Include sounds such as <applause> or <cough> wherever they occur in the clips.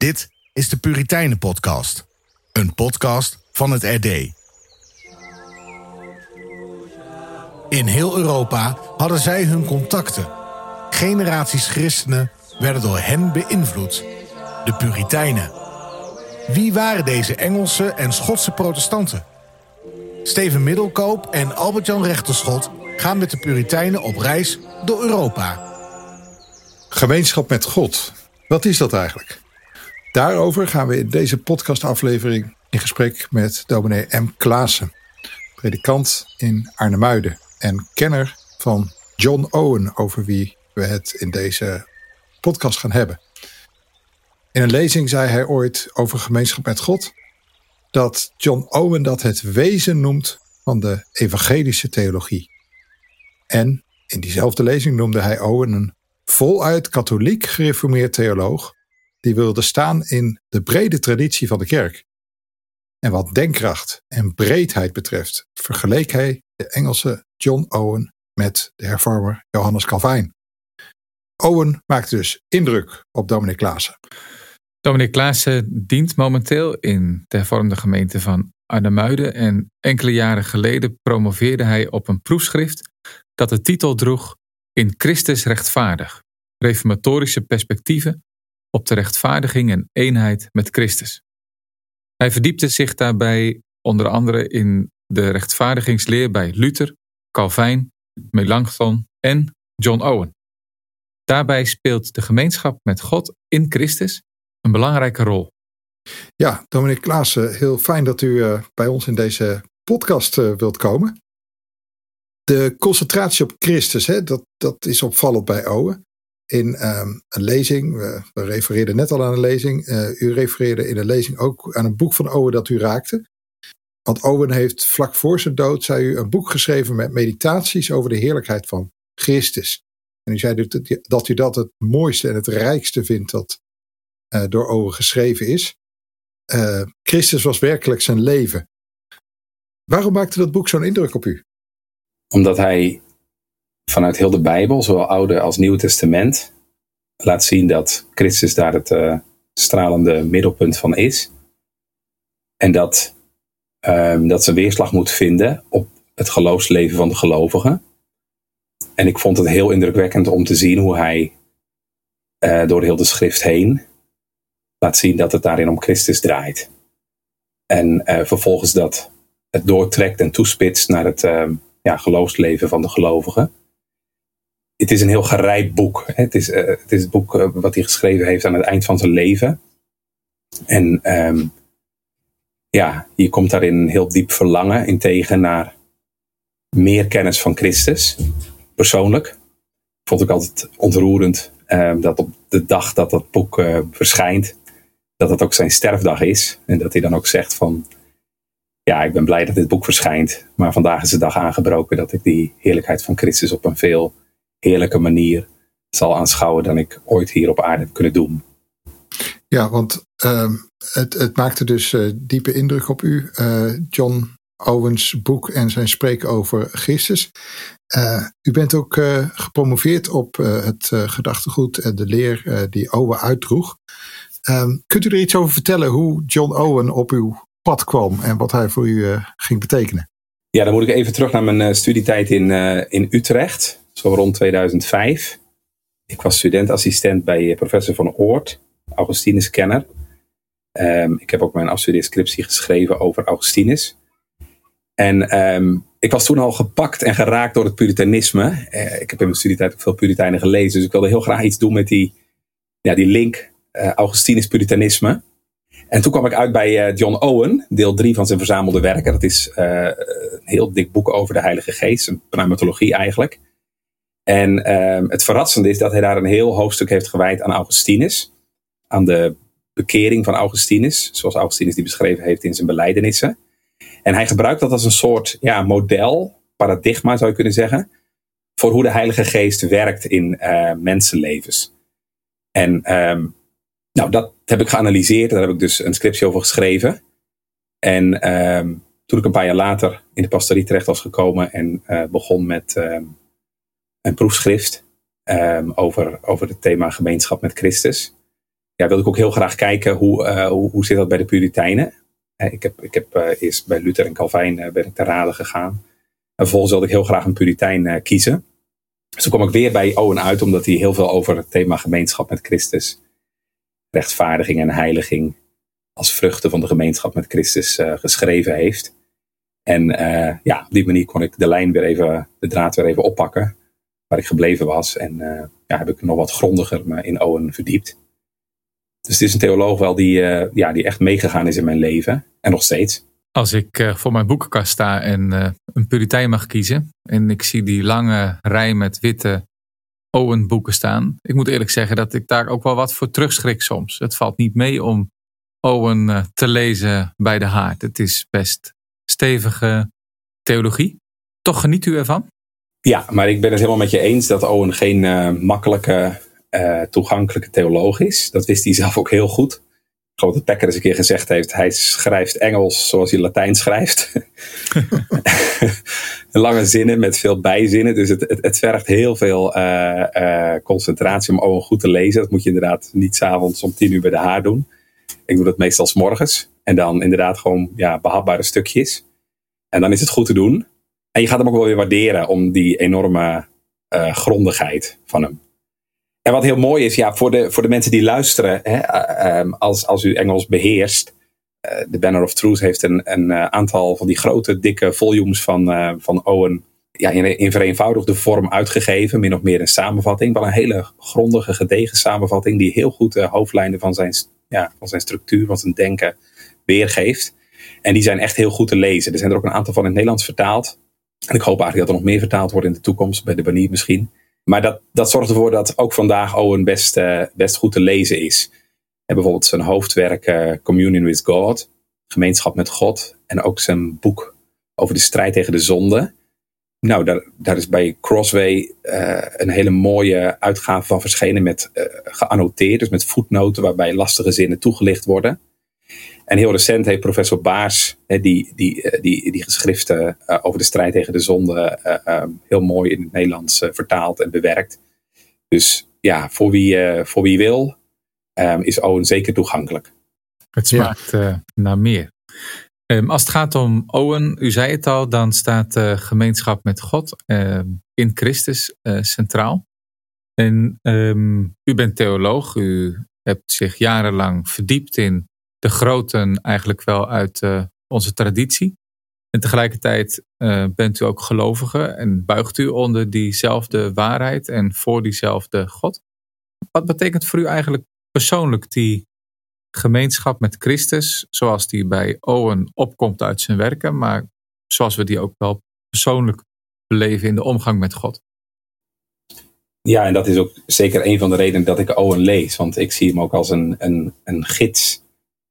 Dit is de Puritijnen Podcast. Een podcast van het RD. In heel Europa hadden zij hun contacten. Generaties christenen werden door hen beïnvloed. De Puritijnen. Wie waren deze Engelse en Schotse protestanten? Steven Middelkoop en Albert-Jan Rechterschot gaan met de Puritijnen op reis door Europa. Gemeenschap met God. Wat is dat eigenlijk? Daarover gaan we in deze podcastaflevering in gesprek met dominee M. Klaassen, predikant in Arnhemuiden en kenner van John Owen, over wie we het in deze podcast gaan hebben. In een lezing zei hij ooit over gemeenschap met God dat John Owen dat het wezen noemt van de evangelische theologie. En in diezelfde lezing noemde hij Owen een voluit katholiek gereformeerd theoloog die wilde staan in de brede traditie van de kerk. En wat denkkracht en breedheid betreft, vergeleek hij de Engelse John Owen met de hervormer Johannes Calvijn. Owen maakte dus indruk op dominee Klaassen. Dominee Klaassen dient momenteel in de hervormde gemeente van Arnhemuiden en enkele jaren geleden promoveerde hij op een proefschrift dat de titel droeg In Christus rechtvaardig, reformatorische perspectieven op de rechtvaardiging en eenheid met Christus. Hij verdiepte zich daarbij onder andere in de rechtvaardigingsleer bij Luther, Calvijn, Melanchthon en John Owen. Daarbij speelt de gemeenschap met God in Christus een belangrijke rol. Ja, Dominic Klaassen, heel fijn dat u uh, bij ons in deze podcast uh, wilt komen. De concentratie op Christus, hè, dat, dat is opvallend bij Owen in um, een lezing. We, we, refereerden net al aan een lezing. Uh, u refereerde in een lezing ook aan een boek van Owen dat u raakte. Want Owen heeft vlak voor zijn dood, zei u, een boek geschreven met meditaties over de heerlijkheid van Christus. En u zei dat u dat het mooiste en het rijkste vindt dat uh, door Owen geschreven is. Uh, Christus was werkelijk zijn leven. Waarom maakte dat boek zo'n indruk op u? Omdat hij vanuit heel de Bijbel, zowel Oude als Nieuwe Testament, laat zien dat Christus daar het uh, stralende middelpunt van is. En dat, um, dat ze weerslag moet vinden op het geloofsleven van de gelovigen. En ik vond het heel indrukwekkend om te zien hoe hij uh, door heel de schrift heen laat zien dat het daarin om Christus draait. En uh, vervolgens dat het doortrekt en toespitst naar het uh, ja, geloofsleven van de gelovigen het is een heel gerijpt boek. Het is, het is boek uh, wat hij geschreven heeft aan het eind van zijn leven. En um, ja, je komt daarin een heel diep verlangen in tegen naar meer kennis van Christus. Persoonlijk. Vond ik altijd ontroerend um, dat op de dag dat dat boek uh, verschijnt, dat het ook zijn sterfdag is. En dat hij dan ook zegt van, ja, ik ben blij dat dit boek verschijnt. Maar vandaag is de dag aangebroken dat ik die heerlijkheid van Christus op een veel heerlijke manier zal aanschouwen dan ik ooit hier op aarde heb kunnen doen. Ja, want uh, het, het maakte dus uh, diepe indruk op u, uh, John Owens boek en zijn spreken over Christus. Uh, u bent ook gepromoveerd op het gedachtegoed en de leer die Owen uitdroeg. Ehm, kunt u er iets over vertellen hoe John Owen op uw pad kwam en wat hij voor u ging betekenen? Ja, dan moet ik even terug naar mijn studietijd in, in Utrecht zo rond 2005. Ik was studentassistent bij eh, professor Van Oort, Augustinus kenner. Um, ik heb ook mijn afstudeerscriptie geschreven over Augustinus. En um, ik was toen al gepakt en geraakt door het puritanisme. Uh, ik heb in mijn studietijd ook veel puritijnen gelezen. Dus ik wilde heel graag iets doen met die, ja, die link uh, Augustinus-puritanisme. En toen kwam ik uit bij John Owen, deel 3 van zijn verzamelde werken. Dat is een heel dik boek over de Heilige Geest, een pneumatologie eigenlijk. En um, het verrassende is dat hij daar een heel hoofdstuk heeft gewijd aan Augustinus. Aan de bekering van Augustinus, zoals Augustinus die beschreven heeft in zijn beleidenissen. En hij gebruikt dat als een soort ja, model, paradigma zou je kunnen zeggen, voor hoe de Heilige Geest werkt in uh, mensenlevens. En um, nou, dat heb ik geanalyseerd, daar heb ik dus een scriptie over geschreven. En um, toen ik een paar jaar later in de pastorie terecht was gekomen en uh, begon met een proefschrift um, over, over het thema gemeenschap met Christus. ja, wilde ik ook heel graag kijken hoe, hoe, hoe zit dat bij de Puritijnen. ik heb, ik heb eerst bij Luther en Calvijn ben ik te raden gegaan. En vervolgens wilde ik heel graag een Puritijn kiezen. Dus kwam ik weer bij Owen uit, omdat hij heel veel over het thema gemeenschap met Christus, rechtvaardiging en heiliging als vruchten van de gemeenschap met Christus geschreven heeft. En ja, op die manier kon ik de lijn weer even, de draad weer even oppakken waar ik gebleven was. En uh, ja, heb ik nog wat grondiger me in Owen verdiept. Dus het is een theoloog wel die, uh, ja, die echt meegegaan is in mijn leven. En nog steeds. Als ik uh, voor mijn boekenkast sta en een puritein mag kiezen. En ik zie die lange rij met witte Owen boeken staan. Ik moet eerlijk zeggen dat ik daar ook wel wat voor terugschrik soms. Het valt niet mee om Owen te lezen bij de haard. Het is best stevige theologie. Toch geniet u ervan? Ja, maar ik ben het helemaal met je eens dat Owen geen uh, makkelijke, uh, toegankelijke theoloog is. Dat wist hij zelf ook heel goed. Ik geloof dat eens een keer gezegd heeft: hij schrijft Engels zoals hij Latijn schrijft. <laughs> <laughs> Lange zinnen met veel bijzinnen. Dus het, het, het vergt heel veel uh, concentratie om Owen goed te lezen. Dat moet je inderdaad niet s'avonds om tien uur bij de haar doen. Ik doe dat meestal s morgens. En dan inderdaad gewoon ja, behapbare stukjes. En dan is het goed te doen. En je gaat hem ook wel weer waarderen om die enorme uh, grondigheid van hem. En wat heel mooi is, ja, voor de, voor de mensen die luisteren, hè, uh, als, als u Engels beheerst. Uh, de Banner of Truth heeft een, een aantal van die grote, dikke volumes van, van Owen ja, in, in vereenvoudigde vorm uitgegeven. Min of meer een samenvatting. Wel een hele grondige, gedegen samenvatting. Die heel goed de hoofdlijnen van zijn, ja, van zijn structuur, van zijn denken weergeeft. En die zijn echt heel goed te lezen. Er zijn er ook een aantal van in het Nederlands vertaald. En ik hoop eigenlijk dat er nog meer vertaald wordt in de toekomst, bij de Banier misschien. Maar dat, dat zorgt ervoor dat ook vandaag Owen best, uh, best goed te lezen is. En bijvoorbeeld zijn hoofdwerk uh, Communion with God, Gemeenschap met God. En ook zijn boek over de strijd tegen de zonde. Nou, daar, daar is bij Crossway uh, een hele mooie uitgave van verschenen met geannoteerd, dus met voetnoten waarbij lastige zinnen toegelicht worden. En heel recent heeft professor Baars die, die, eh, die, die geschriften eh, over de strijd tegen de zonde eh, heel mooi in het Nederlands vertaald en bewerkt. Dus ja, voor wie, voor wie wil, is Owen zeker toegankelijk. Het smaakt naar meer. Ehm, als het gaat om Owen, u zei het al, dan staat de gemeenschap met God in Christus centraal. En ehm, u bent theoloog, u hebt zich jarenlang verdiept in de groten eigenlijk wel uit uh, onze traditie. En tegelijkertijd uh, bent u ook gelovige en buigt u onder diezelfde waarheid en voor diezelfde God. Wat betekent voor u eigenlijk persoonlijk die gemeenschap met Christus, zoals die bij Owen opkomt uit zijn werken, maar zoals we die ook wel persoonlijk beleven in de omgang met God? Ja, en dat is ook zeker een van de redenen dat ik Owen lees. Want ik zie hem ook als een, een, een gids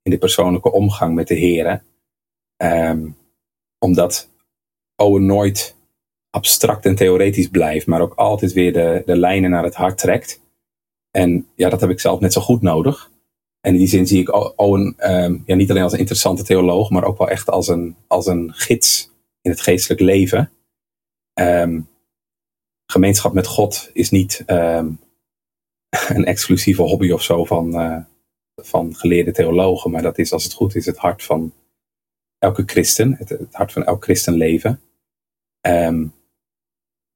in de persoonlijke omgang met de heren. Um, omdat Owen nooit abstract en theoretisch blijft, maar ook altijd weer de, de lijnen naar het hart trekt. En ja, dat heb ik zelf net zo goed nodig. En in die zin zie ik Owen um, ja, niet alleen als een interessante theoloog, maar ook wel echt als een, als een gids in het geestelijk leven. Um, gemeenschap met God is niet <laughs> een exclusieve hobby of zo van, uh, van geleerde theologen, maar dat is als het goed is het hart van elke christen, het, hart van elk christenleven. Um,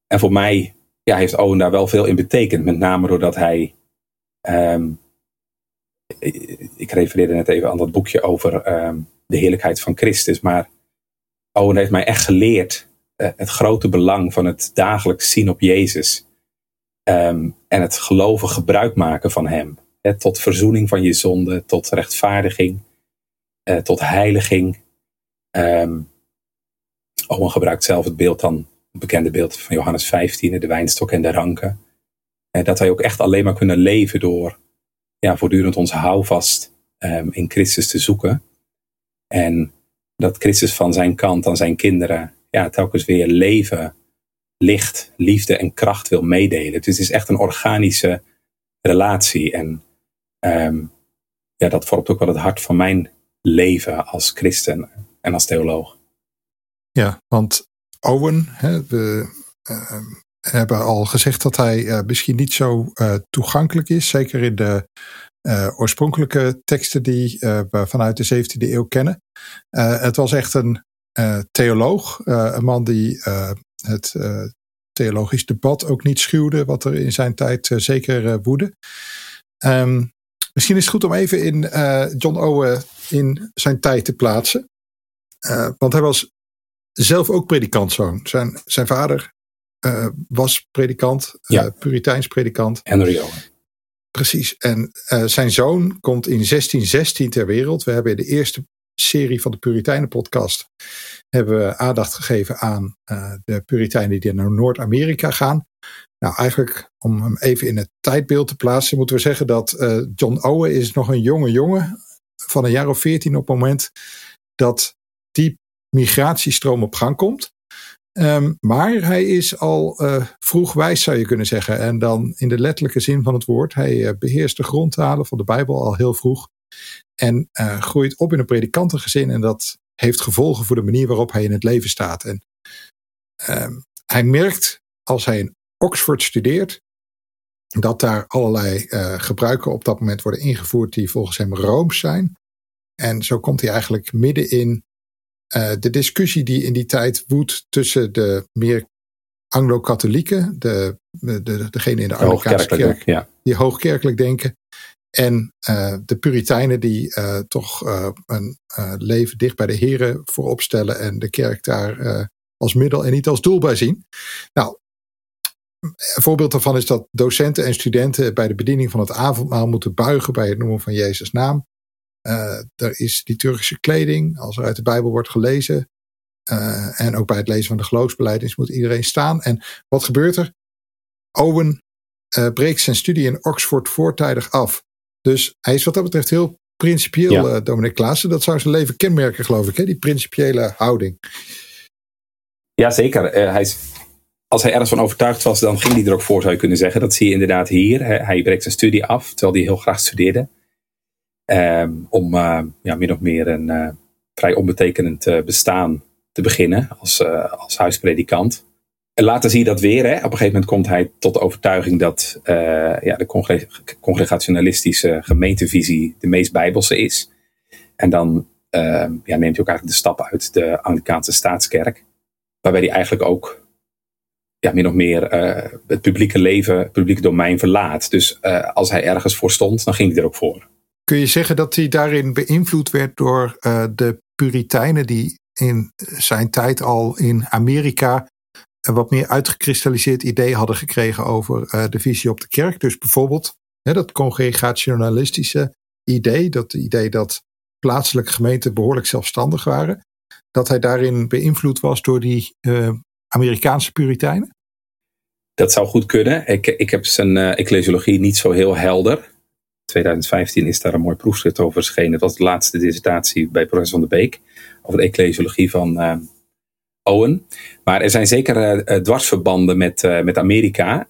en voor mij ja, heeft Owen daar wel veel in betekend, met name doordat hij. Um, ik refereerde net even aan dat boekje over um, de heerlijkheid van Christus, maar Owen heeft mij echt geleerd uh, het grote belang van het dagelijks zien op Jezus. En het geloven gebruik maken van Hem tot verzoening van je zonde, tot rechtvaardiging, eh, tot heiliging. Um, Owen gebruikt zelf het beeld dan, het bekende beeld van Johannes 15, de wijnstok en de ranken. Eh, dat wij ook echt alleen maar kunnen leven door ja, voortdurend onze houvast um, in Christus te zoeken. En dat Christus van zijn kant aan zijn kinderen ja, telkens weer leven, licht, liefde en kracht wil meedelen. Dus het is echt een organische relatie. En Um, ja, dat vormt ook wel het hart van mijn leven als christen en als theoloog. Ja, want Owen, we uh, hebben al gezegd dat hij uh, misschien niet zo uh, toegankelijk is, zeker in de oorspronkelijke teksten die we vanuit de 17e eeuw kennen. het was echt een theoloog, een man die het theologisch debat ook niet schuwde, wat er in zijn tijd zeker woedde. Um, Misschien is het goed om even in uh, John Owen in zijn tijd te plaatsen. Uh, want hij was zelf ook predikantzoon. Zijn, zijn vader uh, was predikant, ja. Puriteins predikant. Henry Owen. Precies. En zijn zoon komt in 1616 ter wereld. We hebben in de eerste serie van de Puritijnen podcast hebben we aandacht gegeven aan de Puritijnen die naar Noord-Amerika gaan. Nou, eigenlijk om hem even in het tijdbeeld te plaatsen, moeten we zeggen dat uh, John Owen is nog een jonge jongen van een jaar of veertien op het moment dat die migratiestroom op gang komt. Um, maar hij is al uh, vroeg wijs, zou je kunnen zeggen. En dan in de letterlijke zin van het woord. Hij uh, beheerst de grondtalen van de Bijbel al heel vroeg. En groeit op in een predikantengezin. En dat heeft gevolgen voor de manier waarop hij in het leven staat. En um, hij merkt als hij een Oxford studeert, dat daar allerlei uh, gebruiken op dat moment worden ingevoerd die volgens hem rooms zijn. En zo komt hij eigenlijk midden in uh, de discussie die in die tijd woedt tussen de meer Anglo-katholieken, de, de, degene in de Anglicaanse kerk, ja. die hoogkerkelijk denken, en uh, de Puritijnen die toch een leven dicht bij de Heren voorop stellen en de kerk daar als middel en niet als doel bij zien. Nou, een voorbeeld daarvan is dat docenten en studenten bij de bediening van het avondmaal moeten buigen bij het noemen van Jezus' naam. Uh, er is liturgische kleding als er uit de Bijbel wordt gelezen. Uh, en ook bij het lezen van de geloofsbeleidings moet iedereen staan. En wat gebeurt er? Owen uh, breekt zijn studie in Oxford voortijdig af. Dus hij is wat dat betreft heel principieel, ja. Dominic Klaassen. Dat zou zijn leven kenmerken, geloof ik, hè? die principiële houding. Ja, zeker. hij is als hij ergens van overtuigd was, dan ging hij er ook voor, zou je kunnen zeggen. Dat zie je inderdaad hier. Hij, breekt zijn studie af, terwijl hij heel graag studeerde. Um, om uh, ja, min of meer een uh, vrij onbetekenend uh, bestaan te beginnen als, als huispredikant. En later zie je dat weer. Hè. Op een gegeven moment komt hij tot de overtuiging dat ja, de congre congregationalistische gemeentevisie de meest bijbelse is. En dan ehm, ja, neemt hij ook eigenlijk de stap uit de Anglicaanse staatskerk. Waarbij hij eigenlijk ook ja, min of meer uh, het publieke leven, het publieke domein verlaat. Dus uh, als hij ergens voor stond, dan ging hij er ook voor. Kun je zeggen dat hij daarin beïnvloed werd door uh, de Puritijnen die in zijn tijd al in Amerika een wat meer uitgekristalliseerd idee hadden gekregen over de visie op de kerk. Dus bijvoorbeeld hè, dat congregationalistische idee, dat idee dat plaatselijke gemeenten behoorlijk zelfstandig waren. Dat hij daarin beïnvloed was door die Amerikaanse Puritijnen? Dat zou goed kunnen. Ik, ik heb zijn ecclesiologie niet zo heel helder. 2015 is daar een mooi proefschrift over verschenen. Dat was de laatste dissertatie bij professor Van de Beek. Over de ecclesiologie van uh, Owen. Maar er zijn zeker uh, dwarsverbanden met, met Amerika.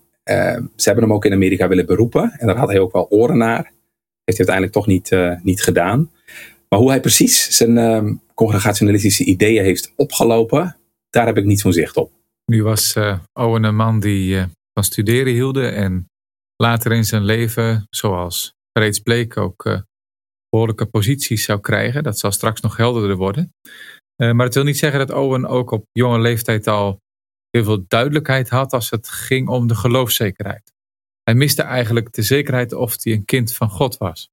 ze hebben hem ook in Amerika willen beroepen. En daar had hij ook wel oren naar. Heeft hij uiteindelijk toch niet, niet gedaan. Maar hoe hij precies zijn congregationalistische ideeën heeft opgelopen daar heb ik niet zo'n zicht op. Nu was uh, Owen een man die uh, van studeren hielde en later in zijn leven, zoals reeds bleek, ook uh, behoorlijke posities zou krijgen. Dat zal straks nog helderder worden. maar het wil niet zeggen dat Owen ook op jonge leeftijd al heel veel duidelijkheid had als het ging om de geloofszekerheid. Hij miste eigenlijk de zekerheid of hij een kind van God was.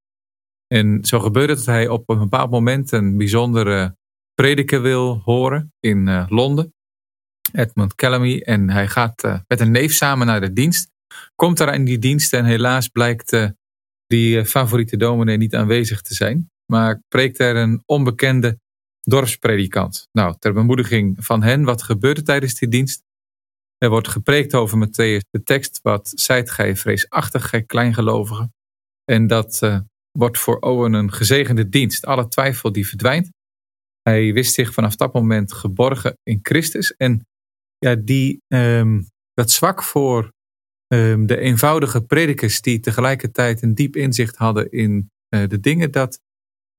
En zo gebeurde dat hij op een bepaald moment een bijzondere prediker wil horen in uh, Londen. Edmund Callamy. En hij gaat uh, met een neef samen naar de dienst. Komt daar in die dienst en helaas blijkt uh, die favoriete dominee niet aanwezig te zijn. Maar preekt er een onbekende dorpspredikant. Nou, ter bemoediging van hen, wat gebeurde tijdens die dienst? Er wordt gepreekt over Matthäus de tekst, wat zijt gij vreesachtig, gij kleingelovigen. En dat wordt voor Owen een gezegende dienst. Alle twijfel die verdwijnt. Hij wist zich vanaf dat moment geborgen in Christus. En ja, die, um, dat zwak voor um, de eenvoudige predikers die tegelijkertijd een diep inzicht hadden in uh, de dingen, dat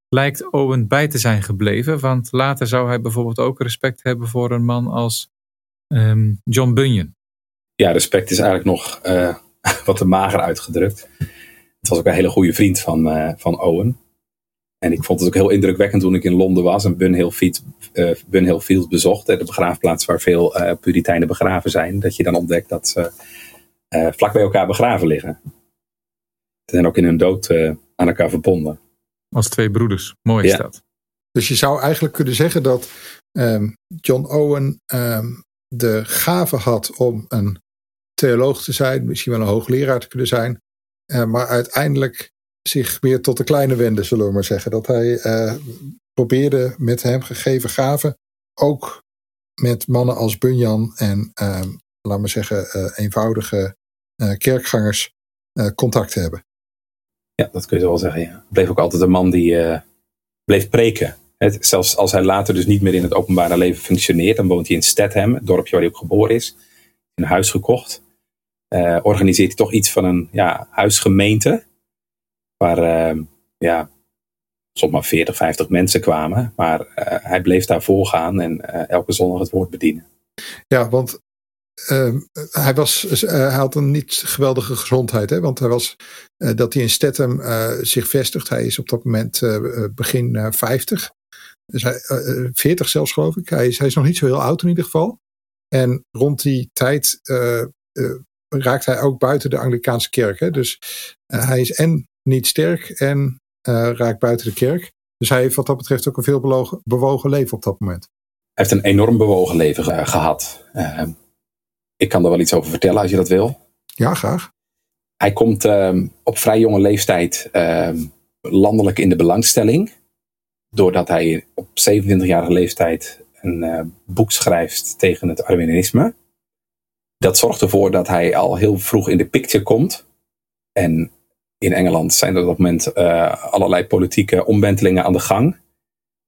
lijkt Owen bij te zijn gebleven. Want later zou hij bijvoorbeeld ook respect hebben voor een man als um, John Bunyan. Ja, respect is eigenlijk nog uh, <laughs> wat te mager uitgedrukt. Het was ook een hele goede vriend van, van Owen. En ik vond het ook heel indrukwekkend toen ik in Londen was en Bunhill Field, uh, Bunhill Field bezocht. De begraafplaats waar veel uh, Puritijnen begraven zijn. Dat je dan ontdekt dat ze uh, vlak bij elkaar begraven liggen. Ze zijn ook in hun dood aan elkaar verbonden. Als twee broeders. Mooi is dat. Dus je zou eigenlijk kunnen zeggen dat um, John Owen um, de gave had om een theoloog te zijn. Misschien wel een hoogleraar te kunnen zijn. maar uiteindelijk zich meer tot de kleine wende, zullen we maar zeggen. Dat hij uh, probeerde met hem gegeven gaven ook met mannen als Bunyan en, uh, laten we zeggen, uh, eenvoudige kerkgangers contact te hebben. Ja, dat kun je wel zeggen. Ja. Bleef ook altijd een man die bleef preken. Het, zelfs als hij later dus niet meer in het openbare leven functioneert, dan woont hij in Statham, het dorpje waar hij ook geboren is, een huis gekocht. organiseert hij toch iets van een ja, huisgemeente waar uh, ja, soms maar 40, 50 mensen kwamen. Maar uh, hij bleef daarvoor gaan en uh, elke zondag het woord bedienen. Ja, want ehm, hij, was, hij had een niet geweldige gezondheid. Hè? Want hij was, dat hij in Stethem zich vestigt. Hij is op dat moment begin 50. Dus hij, 40 zelfs geloof ik. Hij is, hij is nog niet zo heel oud in ieder geval. En rond die tijd raakt hij ook buiten de Anglikaanse kerk. Hè? Dus hij is en niet sterk en uh, raakt buiten de kerk. Dus hij heeft wat dat betreft ook een veel bewogen, bewogen leven op dat moment. Hij heeft een enorm bewogen leven gehad. Uh, ik kan er wel iets over vertellen als je dat wil. Ja, graag. Hij komt uh, op vrij jonge leeftijd ehm, landelijk in de belangstelling. Doordat hij op 27-jarige leeftijd een eh, boek schrijft tegen het Arminianisme. Dat zorgt ervoor dat hij al heel vroeg in de picture komt. En in Engeland zijn er op dat moment uh, allerlei politieke omwentelingen aan de gang.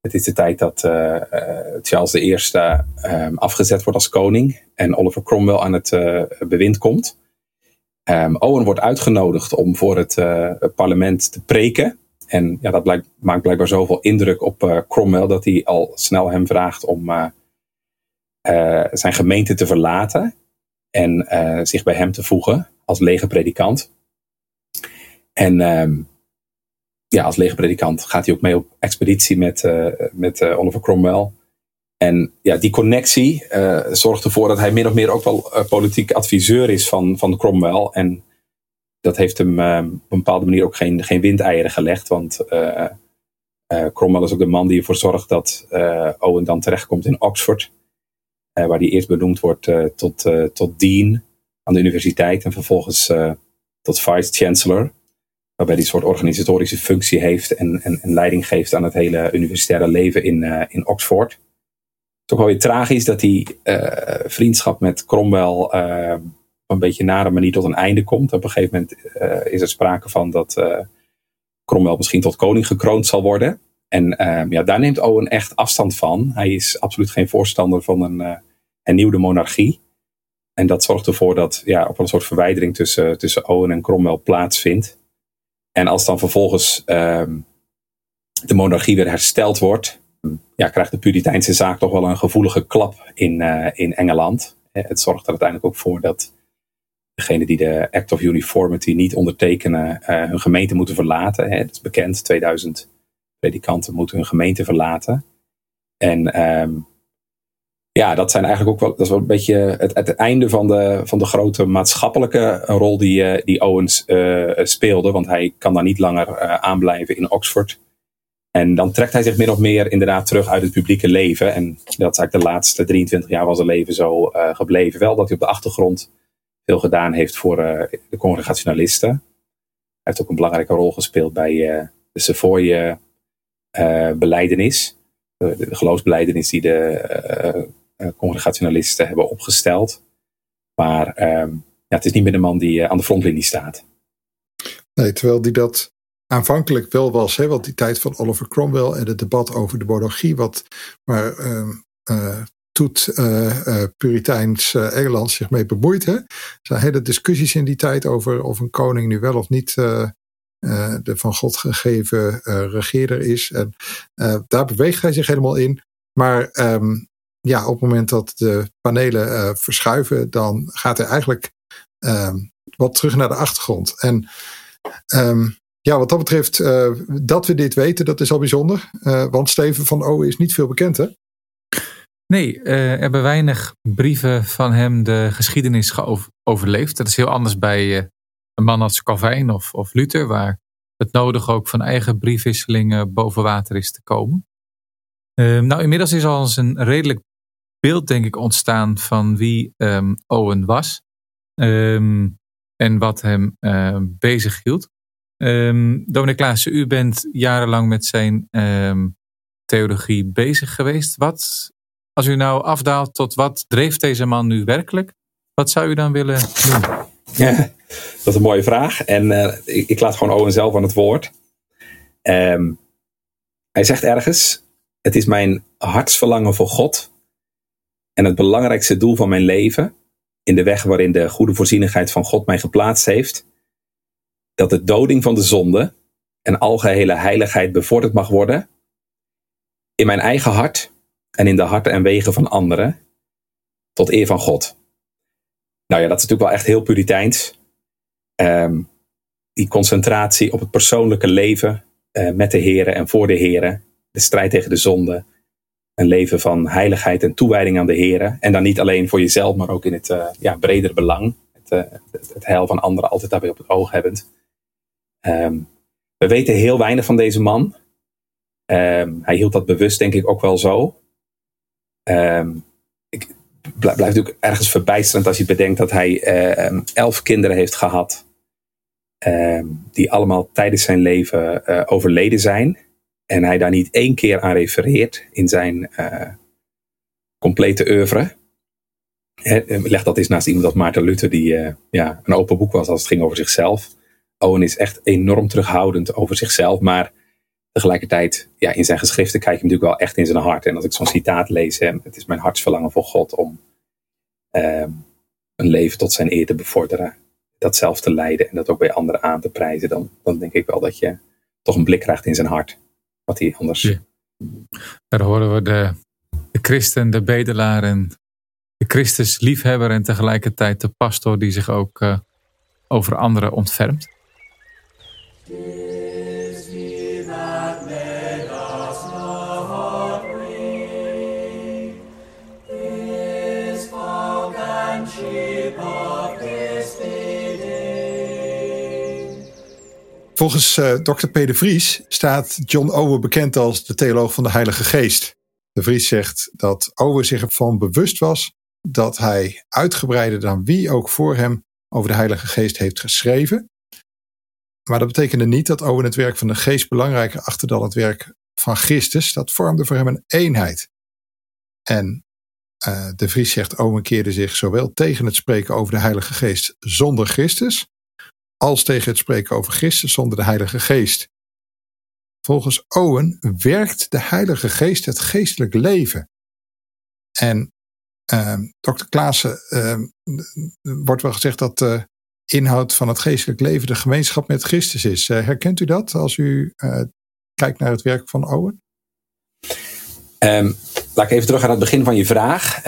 Het is de tijd dat uh, Charles I um, afgezet wordt als koning en Oliver Cromwell aan het bewind komt. Um, Owen wordt uitgenodigd om voor het parlement te preken. En ja, dat blijkt, maakt blijkbaar zoveel indruk op Cromwell dat hij al snel hem vraagt om zijn gemeente te verlaten en zich bij hem te voegen als lege predikant. En um, ja, als legerpredikant gaat hij ook mee op expeditie met, uh, met uh, Oliver Cromwell. En ja, die connectie uh, zorgt ervoor dat hij min of meer ook wel politiek adviseur is van, van Cromwell. En dat heeft hem op een bepaalde manier ook geen, geen windeieren gelegd. Want Cromwell is ook de man die ervoor zorgt dat Owen dan terechtkomt in Oxford. waar hij eerst benoemd wordt tot, tot dean aan de universiteit en vervolgens tot vice-chancellor waarbij hij een soort organisatorische functie heeft en, en, en, leiding geeft aan het hele universitaire leven in, uh, in Oxford. Het is ook wel weer tragisch dat die uh, vriendschap met Cromwell uh, een beetje nare manier tot een einde komt. Op een gegeven moment is er sprake van dat Cromwell misschien tot koning gekroond zal worden. En ja, daar neemt Owen echt afstand van. Hij is absoluut geen voorstander van een hernieuwde monarchie. En dat zorgt ervoor dat ja, op een soort verwijdering tussen, tussen Owen en Cromwell plaatsvindt. En als dan vervolgens uh, de monarchie weer hersteld wordt, ja, krijgt de Puriteinse zaak toch wel een gevoelige klap in, uh, in Engeland. Eh, het zorgt er uiteindelijk ook voor dat degenen die de Act of Uniformity niet ondertekenen, uh, hun gemeente moeten verlaten. Dat is bekend, 2000 predikanten moeten hun gemeente verlaten. En um, ja, dat zijn eigenlijk ook wel, dat is wel een beetje het, het einde van de, van de grote maatschappelijke rol die, uh, die Owens uh, speelde. Want hij kan daar niet langer uh, aanblijven in Oxford. En dan trekt hij zich min of meer inderdaad terug uit het publieke leven. En dat is eigenlijk de laatste 23 jaar van zijn leven zo gebleven. Wel dat hij op de achtergrond veel gedaan heeft voor de congregationalisten. Hij heeft ook een belangrijke rol gespeeld bij de Savoy beleidenis. De, de geloofsbeleidenis die de eh, congregationalisten hebben opgesteld. Maar ehm, ja, het is niet meer de man die eh, aan de frontlinie staat. Nee, terwijl die dat aanvankelijk wel was, hè, want die tijd van Oliver Cromwell en het debat over de monarchie, wat, waar uh, toet uh, Puriteins Engeland zich mee bemoeit. Hè. Er zijn hele discussies in die tijd over of een koning nu wel of niet de van God gegeven regeerder is. En daar beweegt hij zich helemaal in. Maar um, ja, op het moment dat de panelen uh, verschuiven, dan gaat hij eigenlijk uh, wat terug naar de achtergrond. En Ehm, ja, wat dat betreft, uh, dat we dit weten, dat is al bijzonder. Uh, want Steven van Owen is niet veel bekend, hè? Nee, er hebben weinig brieven van hem de geschiedenis overleefd. Dat is heel anders bij een man als Calvijn of, of Luther, waar het nodig ook van eigen briefwisselingen boven water is te komen. Ehm, nou, inmiddels is al eens een redelijk beeld, denk ik, ontstaan van wie um, Owen was um, en wat hem uh, bezig hield. Um, Dominic u bent jarenlang met zijn theologie bezig geweest. Wat, als u nou afdaalt tot wat dreef deze man nu werkelijk, wat zou u dan willen doen? Ja, dat is een mooie vraag. En uh, ik, ik, laat gewoon Owen zelf aan het woord. hij zegt ergens: Het is mijn hartsverlangen voor God en het belangrijkste doel van mijn leven, in de weg waarin de goede voorzienigheid van God mij geplaatst heeft, dat de doding van de zonde en algehele heiligheid bevorderd mag worden, in mijn eigen hart en in de harten en wegen van anderen, tot eer van God. Nou ja, dat is natuurlijk wel echt heel puriteins. Um, die concentratie op het persoonlijke leven uh, met de heren en voor de heren, de strijd tegen de zonde, een leven van heiligheid en toewijding aan de Heer. En dan niet alleen voor jezelf, maar ook in het uh, ja, bredere belang. Het, uh, het, heil van anderen altijd daarbij op het oog hebbend. Um, we weten heel weinig van deze man. Um, hij hield dat bewust, denk ik, ook wel zo. Um, ik blijf natuurlijk ergens verbijsterend als je bedenkt dat hij elf kinderen heeft gehad. die allemaal tijdens zijn leven overleden zijn. En hij daar niet één keer aan refereert in zijn uh, complete oeuvre. leg dat eens naast iemand als Maarten Luther, die uh, ja, een open boek was als het ging over zichzelf. Owen is echt enorm terughoudend over zichzelf, maar tegelijkertijd, ja, in zijn geschriften kijk je natuurlijk wel echt in zijn hart. En als ik zo'n citaat lees, hè, het is mijn hartsverlangen voor God om uh, een leven tot zijn eer te bevorderen. Dat zelf te leiden en dat ook bij anderen aan te prijzen. Dan, dan denk ik wel dat je toch een blik krijgt in zijn hart wat hij anders. Daar horen we de, de christen, de bedelaar en de Christus liefhebber en tegelijkertijd de pastor die zich ook uh, over anderen ontfermt. Volgens uh, Dr. P. Vries staat John Owen bekend als de theoloog van de Heilige Geest. De Vries zegt dat Owen zich ervan bewust was dat hij uitgebreider dan wie ook voor hem over de Heilige Geest heeft geschreven. Maar dat betekende niet dat Owen het werk van de Geest belangrijker achtte dan het werk van Christus. Dat vormde voor hem een eenheid. En uh, de Vries zegt Owen keerde zich zowel tegen het spreken over de Heilige Geest zonder Christus als tegen het spreken over Christus zonder de Heilige Geest. Volgens Owen werkt de Heilige Geest het geestelijk leven. En uh, dokter Klaassen uh, wordt wel gezegd dat de inhoud van het geestelijk leven de gemeenschap met Christus is. Uh, herkent u dat als u eh, kijkt naar het werk van Owen? Um, laat ik even terug aan het begin van je vraag.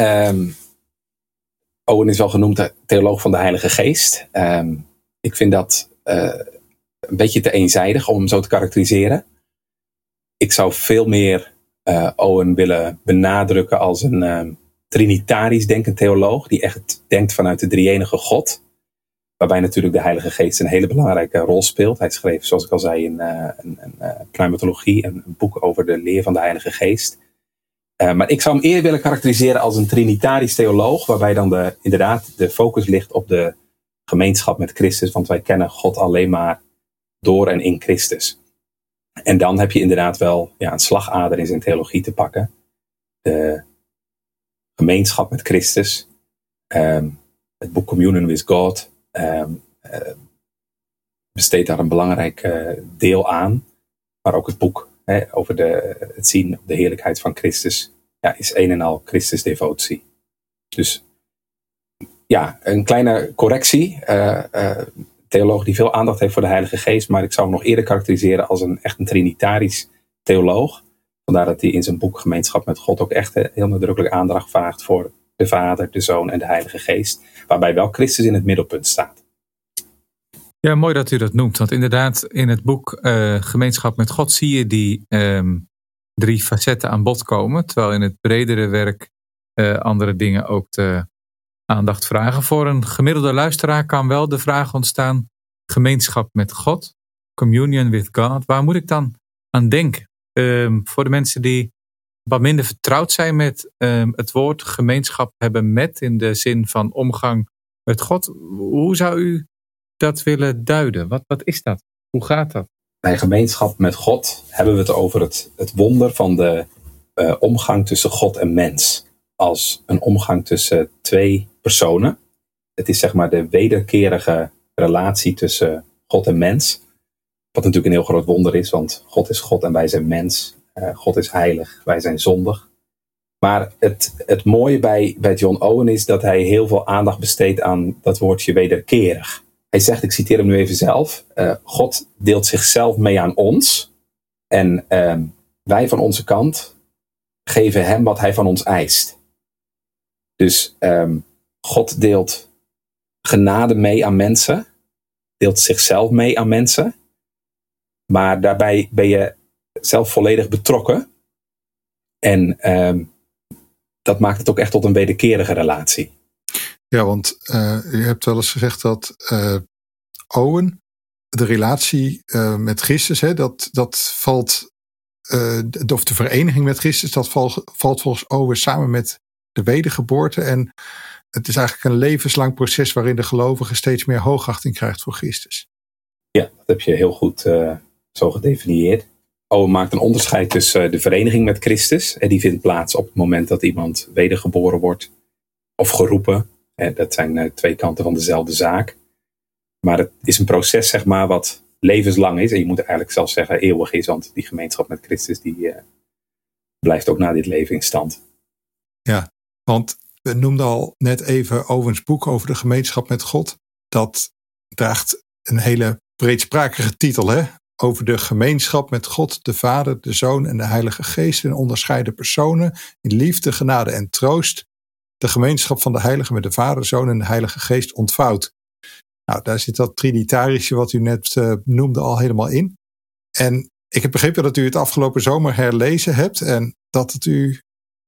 Owen is wel genoemd de theoloog van de Heilige Geest. Um, ik vind dat uh, een beetje te eenzijdig om hem zo te karakteriseren. Ik zou veel meer uh, Owen willen benadrukken als een uh, trinitarisch denkend theoloog, die echt denkt vanuit de drie-enige God. Waarbij natuurlijk de Heilige Geest een hele belangrijke rol speelt. Hij schreef, zoals ik al zei, een, een, een pneumatologie, een, een, boek over de leer van de Heilige Geest. maar ik zou hem eerder willen karakteriseren als een trinitarisch theoloog, waarbij dan de, inderdaad de focus ligt op de gemeenschap met Christus, want wij kennen God alleen maar door en in Christus. En dan heb je inderdaad wel ja, een slagader in zijn theologie te pakken. De gemeenschap met Christus. Um, het boek Communion with God um, besteedt daar een belangrijk uh, deel aan. Maar ook het boek hè, over de, het zien op de heerlijkheid van Christus ja, is een en al Christus devotie. Dus ja, een kleine correctie. Uh, theoloog die veel aandacht heeft voor de Heilige Geest, maar ik zou hem nog eerder karakteriseren als een echt een trinitarisch theoloog. Vandaar dat hij in zijn boek Gemeenschap met God ook echt heel nadrukkelijk aandacht vraagt voor de Vader, de Zoon en de Heilige Geest. Waarbij wel Christus in het middelpunt staat. Ja, mooi dat u dat noemt. Want inderdaad, in het boek Gemeenschap met God zie je die um, drie facetten aan bod komen. Terwijl in het bredere werk andere dingen ook de aandacht vragen. Voor een gemiddelde luisteraar kan wel de vraag ontstaan: gemeenschap met God, communion with God. Waar moet ik dan aan denken? Um, voor de mensen die wat minder vertrouwd zijn met um, het woord gemeenschap hebben met, in de zin van omgang met God. Hoe zou u dat willen duiden? Wat, wat is dat? Hoe gaat dat? Bij gemeenschap met God hebben we het over het, het wonder van de uh, omgang tussen God en mens. Als een omgang tussen twee personen. Het is zeg maar de wederkerige relatie tussen God en mens. Wat natuurlijk een heel groot wonder is, want God is God en wij zijn mens. Uh, God is heilig, wij zijn zondig. Maar het, het mooie bij, bij John Owen is dat hij heel veel aandacht besteedt aan dat woordje wederkerig. Hij zegt, ik citeer hem nu even zelf, uh, God deelt zichzelf mee aan ons. En uh, wij van onze kant geven hem wat hij van ons eist. Dus um, God deelt genade mee aan mensen, deelt zichzelf mee aan mensen. Maar daarbij ben je zelf volledig betrokken. En um, dat maakt het ook echt tot een wederkerige relatie. Ja, want uh, u hebt wel eens gezegd dat uh, Owen, de relatie uh, met Christus, hè, dat, dat valt, of de vereniging met Christus, dat valt volgens Owen samen met de wedergeboorte. En het is eigenlijk een levenslang proces waarin de gelovige steeds meer hoogachting krijgt voor Christus. Ja, dat heb je heel goed zo gedefinieerd. Owen maakt een onderscheid tussen de vereniging met Christus. En die vindt plaats op het moment dat iemand wedergeboren wordt of geroepen dat zijn eh, twee kanten van dezelfde zaak. Maar het is een proces, zeg maar, wat levenslang is. En je moet eigenlijk zelfs zeggen eeuwig is, want die gemeenschap met Christus, die uh, blijft ook na dit leven in stand. Ja, want we noemden al net even Owens boek over de gemeenschap met God. Dat draagt een hele breedsprakige titel, hè? Over de gemeenschap met God, de Vader, de Zoon en de Heilige Geest in onderscheiden personen, in liefde, genade en troost de gemeenschap van de heilige met de Vader, Zoon en de Heilige Geest ontvouwt. Nou, daar zit dat trinitarische wat u net uh, noemde al helemaal in. En ik heb begrepen dat u het afgelopen zomer herlezen hebt en dat het u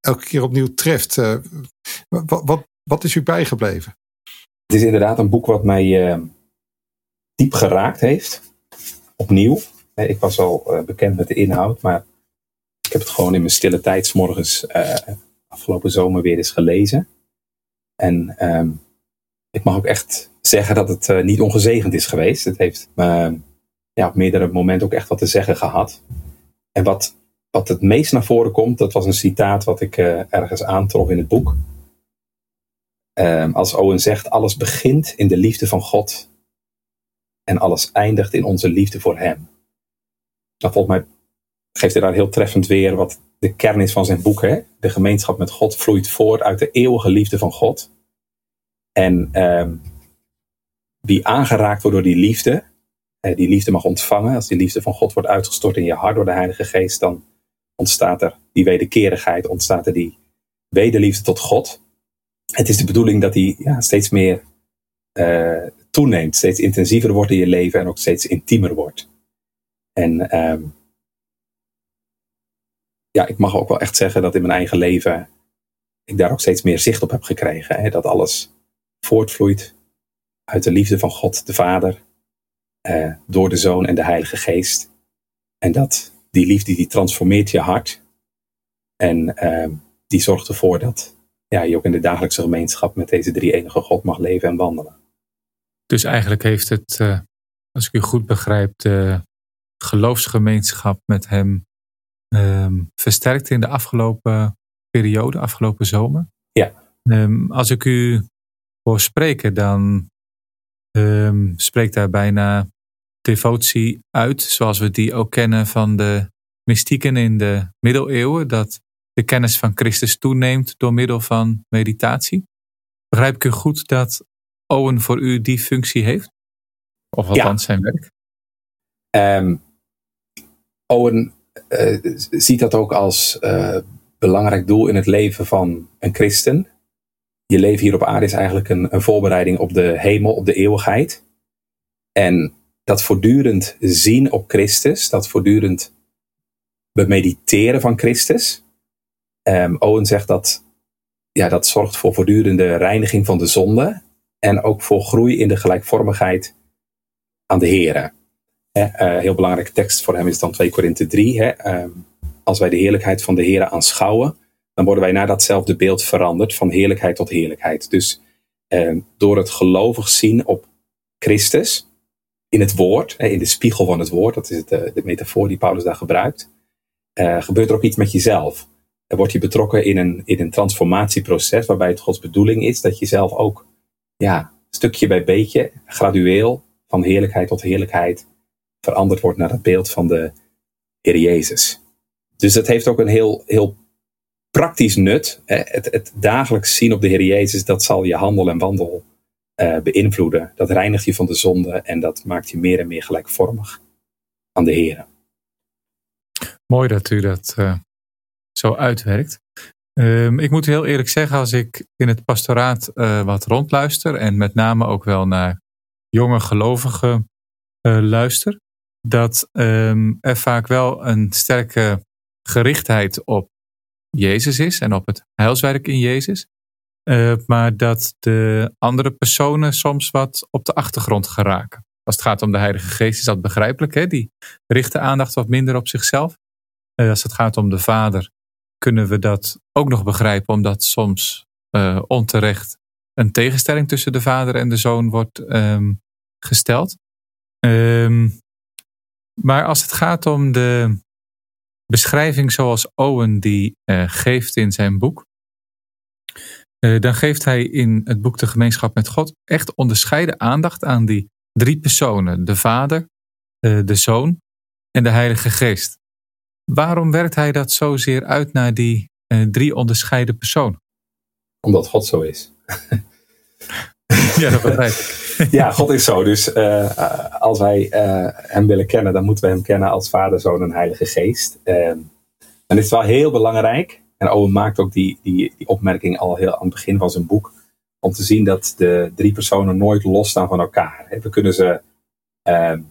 elke keer opnieuw treft. Uh, wat, wat, wat, is u bijgebleven? Het is inderdaad een boek wat mij uh, diep geraakt heeft. Opnieuw. Ik was al bekend met de inhoud, maar ik heb het gewoon in mijn stille tijd morgens afgelopen zomer weer eens gelezen. En um, ik mag ook echt zeggen dat het niet ongezegend is geweest. Het heeft me ja, op meerdere momenten ook echt wat te zeggen gehad. En wat, wat het meest naar voren komt, dat was een citaat wat ik uh, ergens aantrof in het boek. Um, als Owen zegt, alles begint in de liefde van God en alles eindigt in onze liefde voor Hem. Nou, volgens mij geeft hij daar heel treffend weer wat de kern is van zijn boek. Hè? De gemeenschap met God vloeit voort uit de eeuwige liefde van God. En ehm, wie aangeraakt wordt door die liefde, eh, die liefde mag ontvangen. Als die liefde van God wordt uitgestort in je hart door de Heilige Geest, dan ontstaat er die wederkerigheid, ontstaat er die wederliefde tot God. Het is de bedoeling dat die ja, steeds meer uh, toeneemt, steeds intensiever wordt in je leven en ook steeds intiemer wordt. En um, ja, ik mag ook wel echt zeggen dat in mijn eigen leven ik daar ook steeds meer zicht op heb gekregen. Hè? Dat alles voortvloeit uit de liefde van God, de Vader, eh, door de Zoon en de Heilige Geest. En dat die liefde die transformeert je hart. En eh, die zorgt ervoor dat ja, je ook in de dagelijkse gemeenschap met deze drie enige God mag leven en wandelen. Dus eigenlijk heeft het, uh, als ik u goed begrijp, de geloofsgemeenschap met hem um, versterkt in de afgelopen periode, afgelopen zomer. Ja. Um, als ik u hoor spreken, dan um, spreekt daar bijna devotie uit, zoals we die ook kennen van de mystieken in de middeleeuwen, dat de kennis van Christus toeneemt door middel van meditatie. Begrijp ik u goed dat Owen voor u die functie heeft? Of althans ja. zijn werk? Um, Owen uh, ziet dat ook als uh, belangrijk doel in het leven van een christen. Je leven hier op aarde is eigenlijk een, een voorbereiding op de hemel, op de eeuwigheid. En dat voortdurend zien op Christus, dat voortdurend bemediteren van Christus. Um, Owen zegt dat ja, dat zorgt voor voortdurende reiniging van de zonde en ook voor groei in de gelijkvormigheid aan de Here. Uh, heel belangrijke tekst voor hem is dan 2 Korinthe 3. Hè, ehm, als wij de heerlijkheid van de Here aanschouwen, dan worden wij naar datzelfde beeld veranderd, van heerlijkheid tot heerlijkheid. Dus uh, door het gelovig zien op Christus, in het woord, in de spiegel van het woord, dat is het, eh, de metafoor die Paulus daar gebruikt, uh, gebeurt er ook iets met jezelf. Er wordt je betrokken in een, in een transformatieproces waarbij het Gods bedoeling is dat je zelf ook ja, stukje bij beetje, gradueel, van heerlijkheid tot heerlijkheid, veranderd wordt naar het beeld van de Heer Jezus. Dus het heeft ook een heel, heel praktisch nut. Het, het dagelijks zien op de Heer Jezus, dat zal je handel en wandel uh, beïnvloeden. Dat reinigt je van de zonde en dat maakt je meer en meer gelijkvormig aan de Heer. Mooi dat u dat uh, zo uitwerkt. Um, ik moet heel eerlijk zeggen, als ik in het pastoraat uh, wat rondluister en met name ook wel naar jonge gelovigen luister, dat um, er vaak wel een sterke gerichtheid op Jezus is en op het heilswerk in Jezus. Uh, maar dat de andere personen soms wat op de achtergrond geraken. Als het gaat om de Heilige Geest is dat begrijpelijk. Hè? Die richten aandacht wat minder op zichzelf. Uh, als het gaat om de Vader kunnen we dat ook nog begrijpen, omdat soms uh, onterecht een tegenstelling tussen de Vader en de Zoon wordt um, gesteld. Um, maar als het gaat om de beschrijving zoals Owen die geeft in zijn boek, uh, dan geeft hij in het boek De Gemeenschap met God echt onderscheiden aandacht aan die drie personen: de Vader, uh, de Zoon en de Heilige Geest. Waarom werkt hij dat zozeer uit naar die drie onderscheiden personen? Omdat God zo is. <laughs> ja, dat begrijp ik. <laughs> ja, God is zo. Dus als wij hem willen kennen, dan moeten we hem kennen als Vader, Zoon en Heilige Geest. En het is wel heel belangrijk. En Owen maakt ook die, die, die opmerking al heel aan het begin van zijn boek. Om te zien dat de drie personen nooit losstaan van elkaar. We kunnen ze ehm,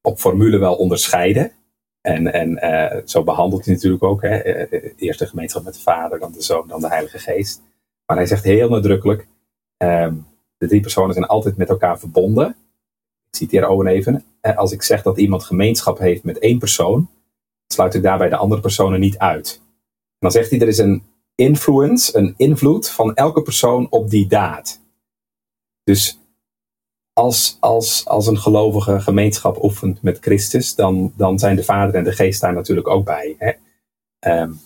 op formule wel onderscheiden. En, en zo behandelt hij natuurlijk ook. Hè? Eerst de gemeenschap met de Vader, dan de Zoon, dan de Heilige Geest. Maar hij zegt heel nadrukkelijk. Um, de drie personen zijn altijd met elkaar verbonden. Ik citeer Owen even. Als ik zeg dat iemand gemeenschap heeft met één persoon, sluit ik daarbij de andere personen niet uit. Dan zegt hij, er is een influence, een invloed van elke persoon op die daad. Dus als, als, als een gelovige gemeenschap oefent met Christus, dan, dan zijn de Vader en de Geest daar natuurlijk ook bij. Hè? Um,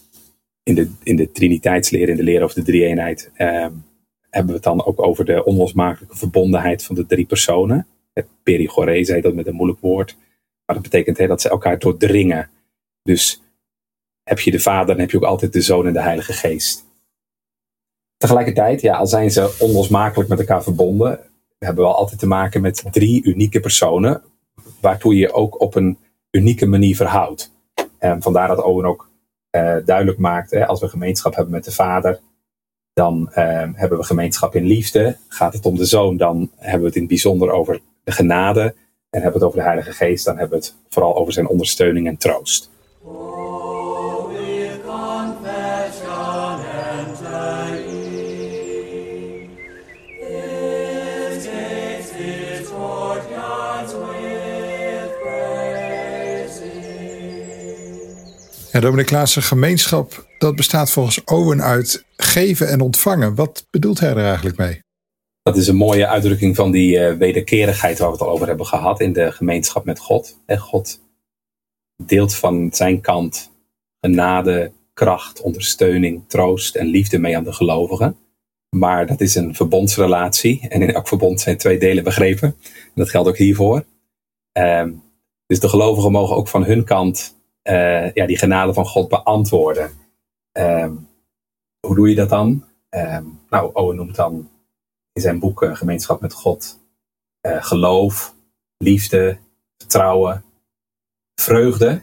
in, de, in de Triniteitsleer, in de leer over de drie-eenheid, um, hebben we het dan ook over de onlosmakelijke verbondenheid van de drie personen. Het perigore zei dat met een moeilijk woord. Maar dat betekent hè, dat ze elkaar doordringen. Dus heb je de Vader, dan heb je ook altijd de Zoon en de Heilige Geest. Tegelijkertijd, ja, al zijn ze onlosmakelijk met elkaar verbonden, hebben we altijd te maken met drie unieke personen, waartoe je ook op een unieke manier verhoudt. En vandaar dat Owen ook uh, duidelijk maakt, hè, als we gemeenschap hebben met de Vader, dan uh, hebben we gemeenschap in liefde. Gaat het om de zoon, dan hebben we het in het bijzonder over de genade. En hebben we het over de Heilige Geest, dan hebben we het vooral over zijn ondersteuning en troost. Ja, Dominic Klaassen, gemeenschap, dat bestaat volgens Owen uit geven en ontvangen. Wat bedoelt hij er eigenlijk mee? Dat is een mooie uitdrukking van die uh, wederkerigheid waar we het al over hebben gehad in de gemeenschap met God. En God deelt van zijn kant genade, kracht, ondersteuning, troost en liefde mee aan de gelovigen. Maar dat is een verbondsrelatie en in elk verbond zijn twee delen begrepen. En dat geldt ook hiervoor. Uh, dus de gelovigen mogen ook van hun kant uh, ja, die genade van God beantwoorden. Um, hoe doe je dat dan? Um, nou, Owen noemt dan in zijn boek uh, Gemeenschap met God uh, geloof, liefde, vertrouwen, vreugde.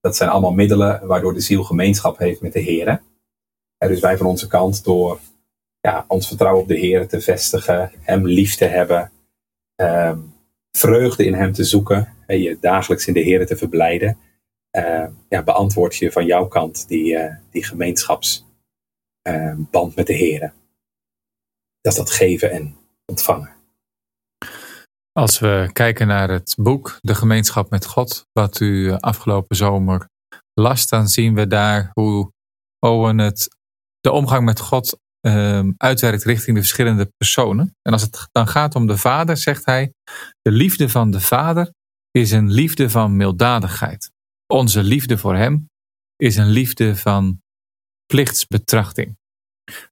Dat zijn allemaal middelen waardoor de ziel gemeenschap heeft met de Heer. dus wij van onze kant door ja, ons vertrouwen op de Heer te vestigen, Hem lief te hebben, um, vreugde in hem te zoeken, en je dagelijks in de Heer te verblijden, ja, beantwoord je van jouw kant die, uh, die gemeenschapsband uh, met de Heer. Dat is dat geven en ontvangen. Als we kijken naar het boek De Gemeenschap met God, wat u afgelopen zomer las, dan zien we daar hoe Owen het, de omgang met God um, uitwerkt richting de verschillende personen. En als het dan gaat om de vader, zegt hij: De liefde van de vader is een liefde van milddadigheid. Onze liefde voor hem is een liefde van plichtsbetrachting.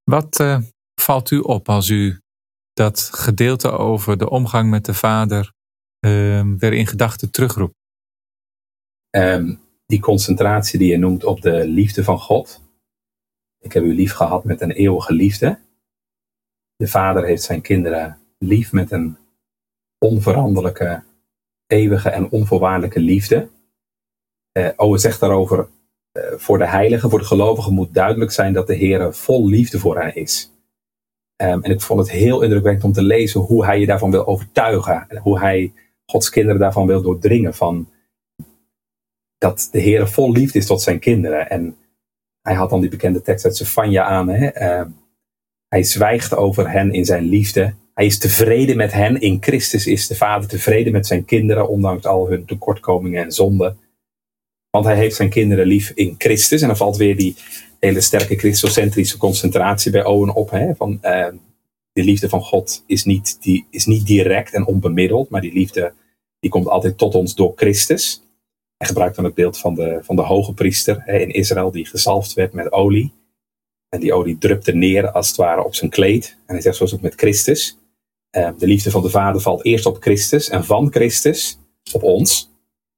Wat uh, valt u op als u dat gedeelte over de omgang met de vader uh, weer in gedachten terugroept? Um, die concentratie die je noemt op de liefde van God, ik heb u lief gehad met een eeuwige liefde. De vader heeft zijn kinderen lief met een onveranderlijke, eeuwige en onvoorwaardelijke liefde. Uh, Owen zegt daarover, uh, voor de heiligen, voor de gelovigen moet duidelijk zijn dat de Heer vol liefde voor hen is. Um, en ik vond het heel indrukwekkend om te lezen hoe hij je daarvan wil overtuigen. En hoe hij Gods kinderen daarvan wil doordringen. Van dat de Heer vol liefde is tot zijn kinderen. En hij had dan die bekende tekst uit Sefania aan. Hè? Uh, hij zwijgt over hen in zijn liefde. Hij is tevreden met hen. In Christus is de Vader tevreden met zijn kinderen, ondanks al hun tekortkomingen en zonden. Want hij heeft zijn kinderen lief in Christus. En dan valt weer die hele sterke christocentrische concentratie bij Owen op. Hè? Van, uh, de liefde van God is niet, die, is niet direct en onbemiddeld, maar die liefde die komt altijd tot ons door Christus. Hij gebruikt dan het beeld van de, van de hoge priester hè, in Israël die gezalfd werd met olie. En die olie drupte neer als het ware op zijn kleed. En hij zegt zoals ook met Christus. Uh, de liefde van de Vader valt eerst op Christus en van Christus op ons.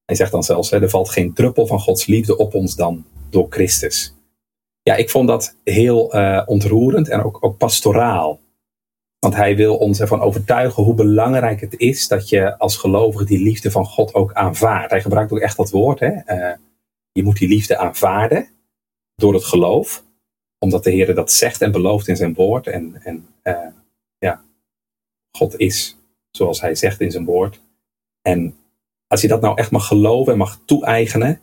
Hij zegt dan zelfs, hè, er valt geen druppel van Gods liefde op ons dan door Christus. Ja, ik vond dat heel uh, ontroerend en ook, ook pastoraal. Want hij wil ons ervan overtuigen hoe belangrijk het is dat je als gelovige die liefde van God ook aanvaardt. Hij gebruikt ook echt dat woord. Hè? Uh, je moet die liefde aanvaarden door het geloof. Omdat de Heer dat zegt en belooft in zijn woord. En, en uh, ja, God is zoals hij zegt in zijn woord. En als je dat nou echt mag geloven en mag toe-eigenen,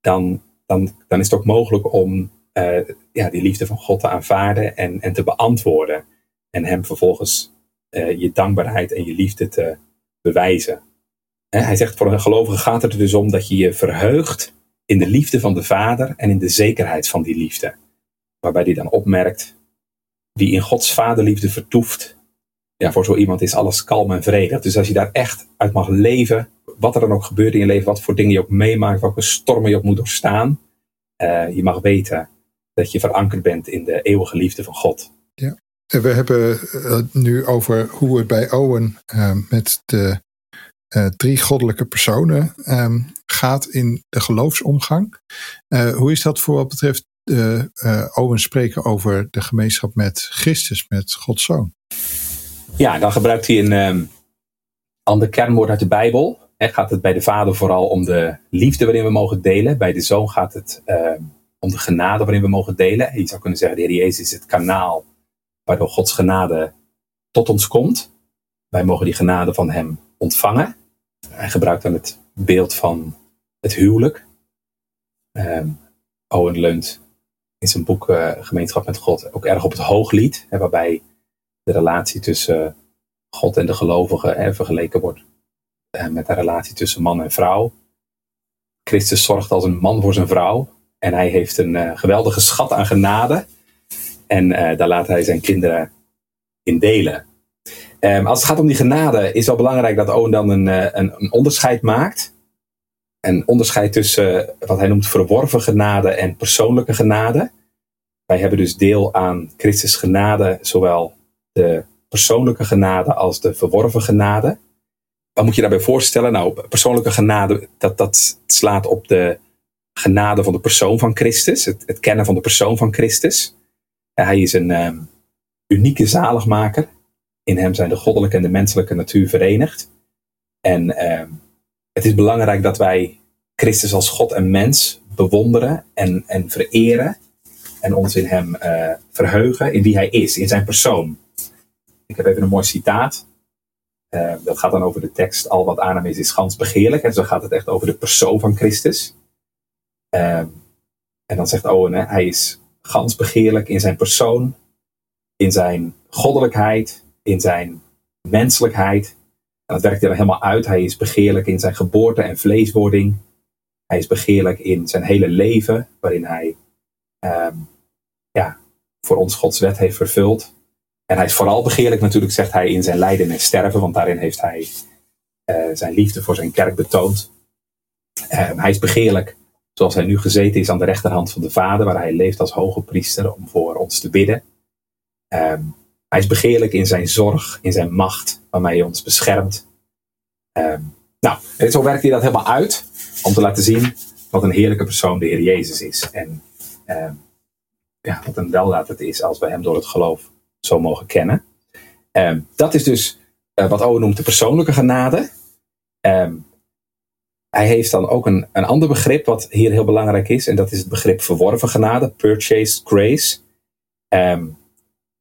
dan, dan, dan is het ook mogelijk om uh, ja, die liefde van God te aanvaarden en, en te beantwoorden en hem vervolgens uh, je dankbaarheid en je liefde te bewijzen. Hij zegt voor een gelovige gaat het er dus om dat je je verheugt in de liefde van de Vader en in de zekerheid van die liefde. Waarbij hij dan opmerkt, wie in Gods vaderliefde vertoeft, ja, voor zo iemand is alles kalm en vredig. Dus als je daar echt uit mag leven, wat er dan ook gebeurt in je leven, wat voor dingen je ook meemaakt, welke stormen je ook moet doorstaan, uh, je mag weten dat je verankerd bent in de eeuwige liefde van God. Ja. We hebben het nu over hoe het bij Owen uh, met de uh, drie goddelijke personen um, gaat in de geloofsomgang. Hoe is dat voor wat betreft Owen spreken over de gemeenschap met Christus, met Gods Zoon? Ja, dan gebruikt hij een um, ander kernwoord uit de Bijbel. He, gaat het bij de Vader vooral om de liefde waarin we mogen delen. Bij de Zoon gaat het ehm, om de genade waarin we mogen delen. Je zou kunnen zeggen, de Heer Jezus is het kanaal waardoor Gods genade tot ons komt. Wij mogen die genade van Hem ontvangen. Hij gebruikt dan het beeld van het huwelijk. Um, Owen leunt in zijn boek uh, Gemeenschap met God ook erg op het hooglied, hè, waarbij de relatie tussen God en de gelovigen hè, vergeleken wordt uh, met de relatie tussen man en vrouw. Christus zorgt als een man voor zijn vrouw en hij heeft een uh, geweldige schat aan genade en uh, daar laat hij zijn kinderen in delen. Um, als het gaat om die genade, is wel belangrijk dat Owen dan een, een, een, onderscheid maakt. Een onderscheid tussen wat hij noemt verworven genade en persoonlijke genade. Wij hebben dus deel aan Christus genade, zowel de persoonlijke genade als de verworven genade. Wat moet je daarbij voorstellen? Nou, persoonlijke genade, dat, dat slaat op de genade van de persoon van Christus, het, het kennen van de persoon van Christus. Hij is een um, unieke zaligmaker. In hem zijn de goddelijke en de menselijke natuur verenigd. En um, het is belangrijk dat wij Christus als God en mens bewonderen en, en vereren. En ons in hem uh, verheugen in wie hij is, in zijn persoon. Ik heb even een mooi citaat. Uh, dat gaat dan over de tekst, al wat aan hem is, is gans begeerlijk. En zo gaat het echt over de persoon van Christus. Uh, en dan zegt Owen, hè, hij is gans begeerlijk in zijn persoon, in zijn goddelijkheid, in zijn menselijkheid. En dat werkt hij dan helemaal uit. Hij is begeerlijk in zijn geboorte en vleeswording. Hij is begeerlijk in zijn hele leven, waarin hij um, ja, voor ons Gods wet heeft vervuld. En hij is vooral begeerlijk natuurlijk, zegt hij, in zijn lijden en sterven, want daarin heeft hij uh, zijn liefde voor zijn kerk betoond. Um, hij is begeerlijk zoals hij nu gezeten is aan de rechterhand van de Vader, waar hij leeft als hoge priester om voor ons te bidden. Um, hij is begeerlijk in zijn zorg, in zijn macht, waarmee hij ons beschermt. Um, nou, en zo werkt hij dat helemaal uit, om te laten zien wat een heerlijke persoon de Heer Jezus is. En ja, wat een weldaad het is als we hem door het geloof zo mogen kennen. dat is dus uh, wat Owen noemt de persoonlijke genade. Um, hij heeft dan ook een, een ander begrip wat hier heel belangrijk is. En dat is het begrip verworven genade, purchased grace. Um,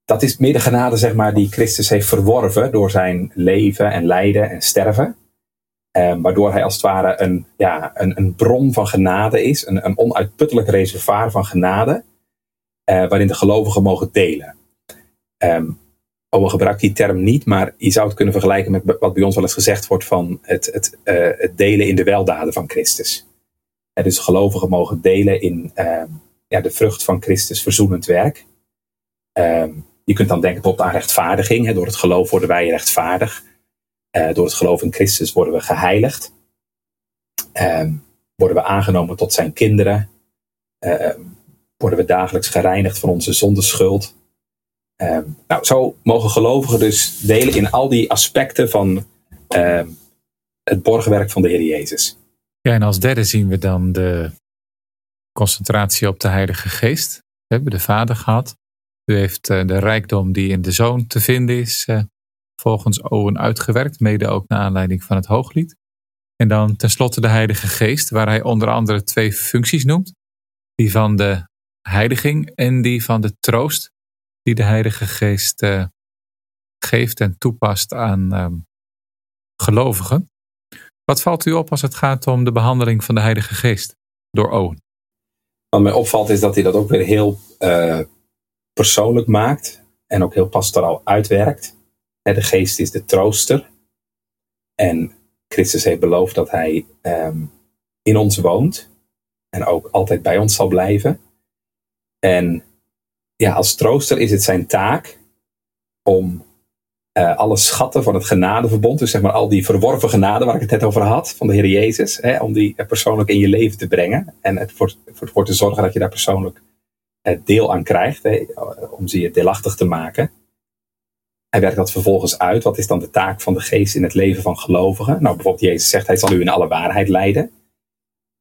dat is meer de genade zeg maar, die Christus heeft verworven door zijn leven en lijden en sterven. Waardoor hij als het ware een, ja, een, een bron van genade is. Een, een onuitputtelijk reservoir van genade. Uh, waarin de gelovigen mogen delen. Um, we gebruiken die term niet, maar je zou het kunnen vergelijken met wat bij ons wel eens gezegd wordt van het, het, uh, het delen in de weldaden van Christus. En dus gelovigen mogen delen in uh, ja, de vrucht van Christus verzoenend werk. Uh, je kunt dan denken bijvoorbeeld aan rechtvaardiging. Hè. Door het geloof worden wij rechtvaardig. Uh, door het geloof in Christus worden we geheiligd. Ehm, worden we aangenomen tot zijn kinderen. Ehm, worden we dagelijks gereinigd van onze zondeschuld. Uh, nou, zo mogen gelovigen dus delen in al die aspecten van uh, het borgwerk van de Heer Jezus. Ja, en als derde zien we dan de concentratie op de Heilige Geest. We hebben de Vader gehad. U heeft uh, de rijkdom die in de Zoon te vinden is, uh, volgens Owen uitgewerkt, mede ook naar aanleiding van het Hooglied. En dan tenslotte de Heilige Geest, waar hij onder andere twee functies noemt: die van de heiliging en die van de troost die de Heilige Geest uh, geeft en toepast aan um, gelovigen. Wat valt u op als het gaat om de behandeling van de Heilige Geest door Owen? Wat mij opvalt is dat hij dat ook weer heel uh, persoonlijk maakt en ook heel pastoraal uitwerkt. De Geest is de trooster. En Christus heeft beloofd dat hij um, in ons woont en ook altijd bij ons zal blijven. En ja, als trooster is het zijn taak om uh, alle schatten van het genadeverbond, dus zeg maar al die verworven genade waar ik het net over had, van de Heer Jezus, hè, om die persoonlijk in je leven te brengen en ervoor, ervoor te zorgen dat je daar persoonlijk uh, deel aan krijgt, hè, om ze je deelachtig te maken. Hij werkt dat vervolgens uit. Wat is dan de taak van de geest in het leven van gelovigen? Nou, bijvoorbeeld Jezus zegt, hij zal u in alle waarheid leiden.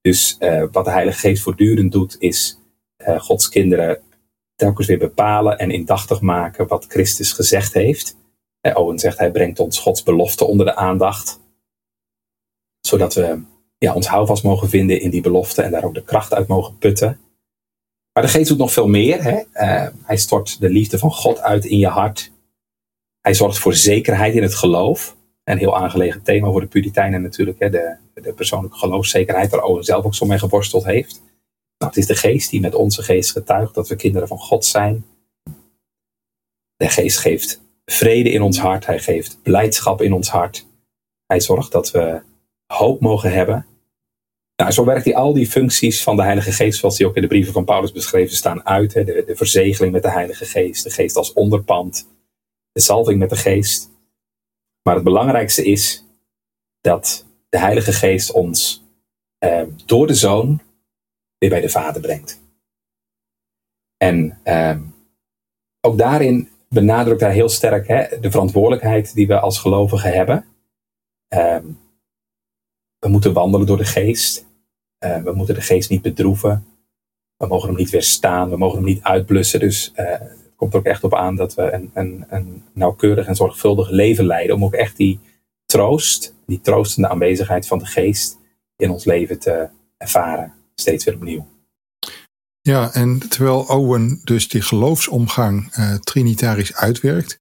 Dus wat de Heilige Geest voortdurend doet, is Gods kinderen telkens weer bepalen en indachtig maken wat Christus gezegd heeft. Owen zegt hij brengt ons Gods belofte onder de aandacht. Zodat we ja, ons houvast mogen vinden in die belofte en daar ook de kracht uit mogen putten. Maar de geest doet nog veel meer. Hè? Uh, hij stort de liefde van God uit in je hart. Hij zorgt voor zekerheid in het geloof. Een heel aangelegen thema voor de Puritijnen natuurlijk. Hè? De, de persoonlijke geloofszekerheid, waar Owen zelf ook zo mee geworsteld heeft. Het is de geest die met onze geest getuigt dat we kinderen van God zijn. De geest geeft vrede in ons hart. Hij geeft blijdschap in ons hart. Hij zorgt dat we hoop mogen hebben. Nou, zo werkt hij al die functies van de Heilige Geest, zoals die ook in de brieven van Paulus beschreven staan, uit. Hè. De, de verzegeling met de Heilige Geest, de geest als onderpand, de zalving met de geest. Maar het belangrijkste is dat de Heilige Geest ons eh, door de Zoon weer bij de Vader brengt. En eh, ook daarin benadrukt hij heel sterk hè, de verantwoordelijkheid die we als gelovigen hebben. Uh, we moeten wandelen door de geest. Uh, we moeten de geest niet bedroeven. We mogen hem niet weerstaan. We mogen hem niet uitblussen. Dus uh, het komt er ook echt op aan dat we een, een, een nauwkeurig en zorgvuldig leven leiden. Om ook echt die troost, die troostende aanwezigheid van de geest in ons leven te ervaren steeds weer opnieuw. Ja, en terwijl Owen dus die geloofsomgang uh, trinitarisch uitwerkt,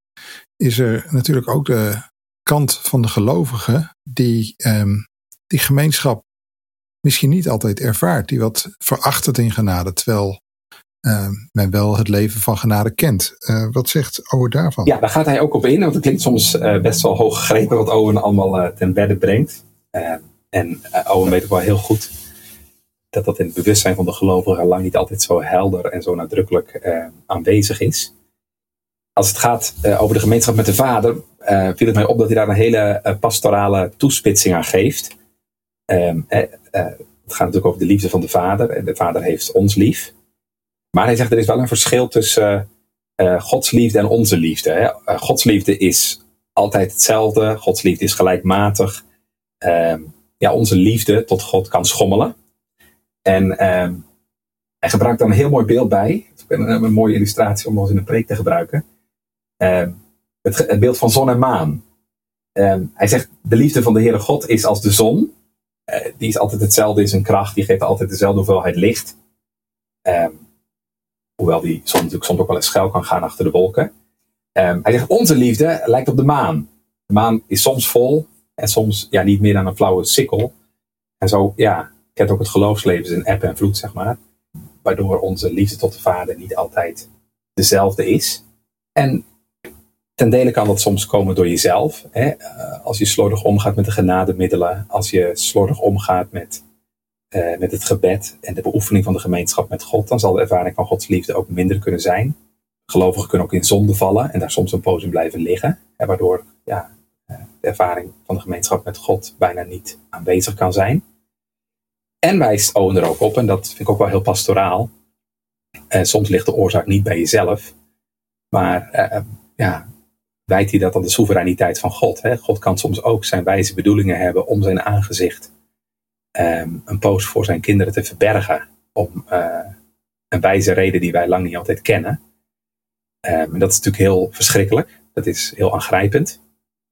is er natuurlijk ook de kant van de gelovigen die ehm, die gemeenschap misschien niet altijd ervaart, die wat verachtert in genade, terwijl uh, men wel het leven van genade kent. Uh, wat zegt Owen daarvan? Ja, daar gaat hij ook op in, want het klinkt soms uh, best wel hoog gegrepen wat Owen allemaal ten bedde brengt. en Owen weet ook wel heel goed dat dat in het bewustzijn van de gelovigen lang niet altijd zo helder en zo nadrukkelijk aanwezig is. Als het gaat over de gemeenschap met de vader, viel het mij op dat hij daar een hele pastorale toespitsing aan geeft. Um, het gaat natuurlijk over de liefde van de vader. En de vader heeft ons lief. Maar hij zegt er is wel een verschil tussen Gods liefde en onze liefde. Hè. Gods liefde is altijd hetzelfde. Gods liefde is gelijkmatig. Uh, ja, onze liefde tot God kan schommelen. En ehm, hij gebruikt daar een heel mooi beeld bij. Een, een, mooie illustratie om ons in een preek te gebruiken. Ehm, het, het, beeld van zon en maan. hij zegt, de liefde van de Heere God is als de zon. Uh, die is altijd hetzelfde in zijn kracht. Die geeft altijd dezelfde hoeveelheid licht. Hoewel die soms natuurlijk soms ook wel eens schuil kan gaan achter de wolken. Hij zegt, onze liefde lijkt op de maan. De maan is soms vol en soms ja, niet meer dan een flauwe sikkel. En zo, ja, kent ook het geloofsleven in eb en vloed, zeg maar. Waardoor onze liefde tot de Vader niet altijd dezelfde is. En Ten dele kan dat soms komen door jezelf. Hè? Eh, als je slordig omgaat met de genademiddelen, als je slordig omgaat met, uh, met het gebed en de beoefening van de gemeenschap met God, dan zal de ervaring van Gods liefde ook minder kunnen zijn. Gelovigen kunnen ook in zonde vallen en daar soms een poos in blijven liggen, hè, waardoor ja, eh, de ervaring van de gemeenschap met God bijna niet aanwezig kan zijn. En wijst Owen er ook op, en dat vind ik ook wel heel pastoraal. soms ligt de oorzaak niet bij jezelf, maar ja, wijt hij dat aan de soevereiniteit van God. Hè? God kan soms ook zijn wijze bedoelingen hebben om zijn aangezicht um, een poos voor zijn kinderen te verbergen. Om uh, een wijze reden die wij lang niet altijd kennen. Um, en dat is natuurlijk heel verschrikkelijk. Dat is heel aangrijpend.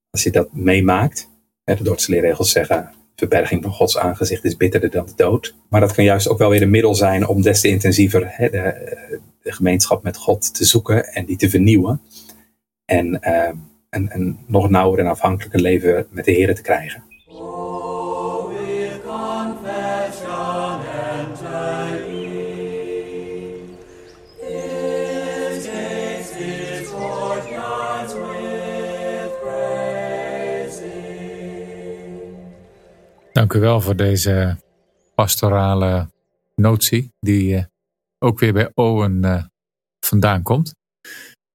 Als je dat meemaakt. Hè, de Dordtse leerregels zeggen. Verberging van Gods aangezicht is bitterder dan de dood. Maar dat kan juist ook wel weer een middel zijn om des te intensiever hè, de, de gemeenschap met God te zoeken en die te vernieuwen en een, een nog nauwer en afhankelijker leven met de Heer te krijgen. Dank u wel voor deze pastorale notie, die uh, ook weer bij Owen uh, vandaan komt.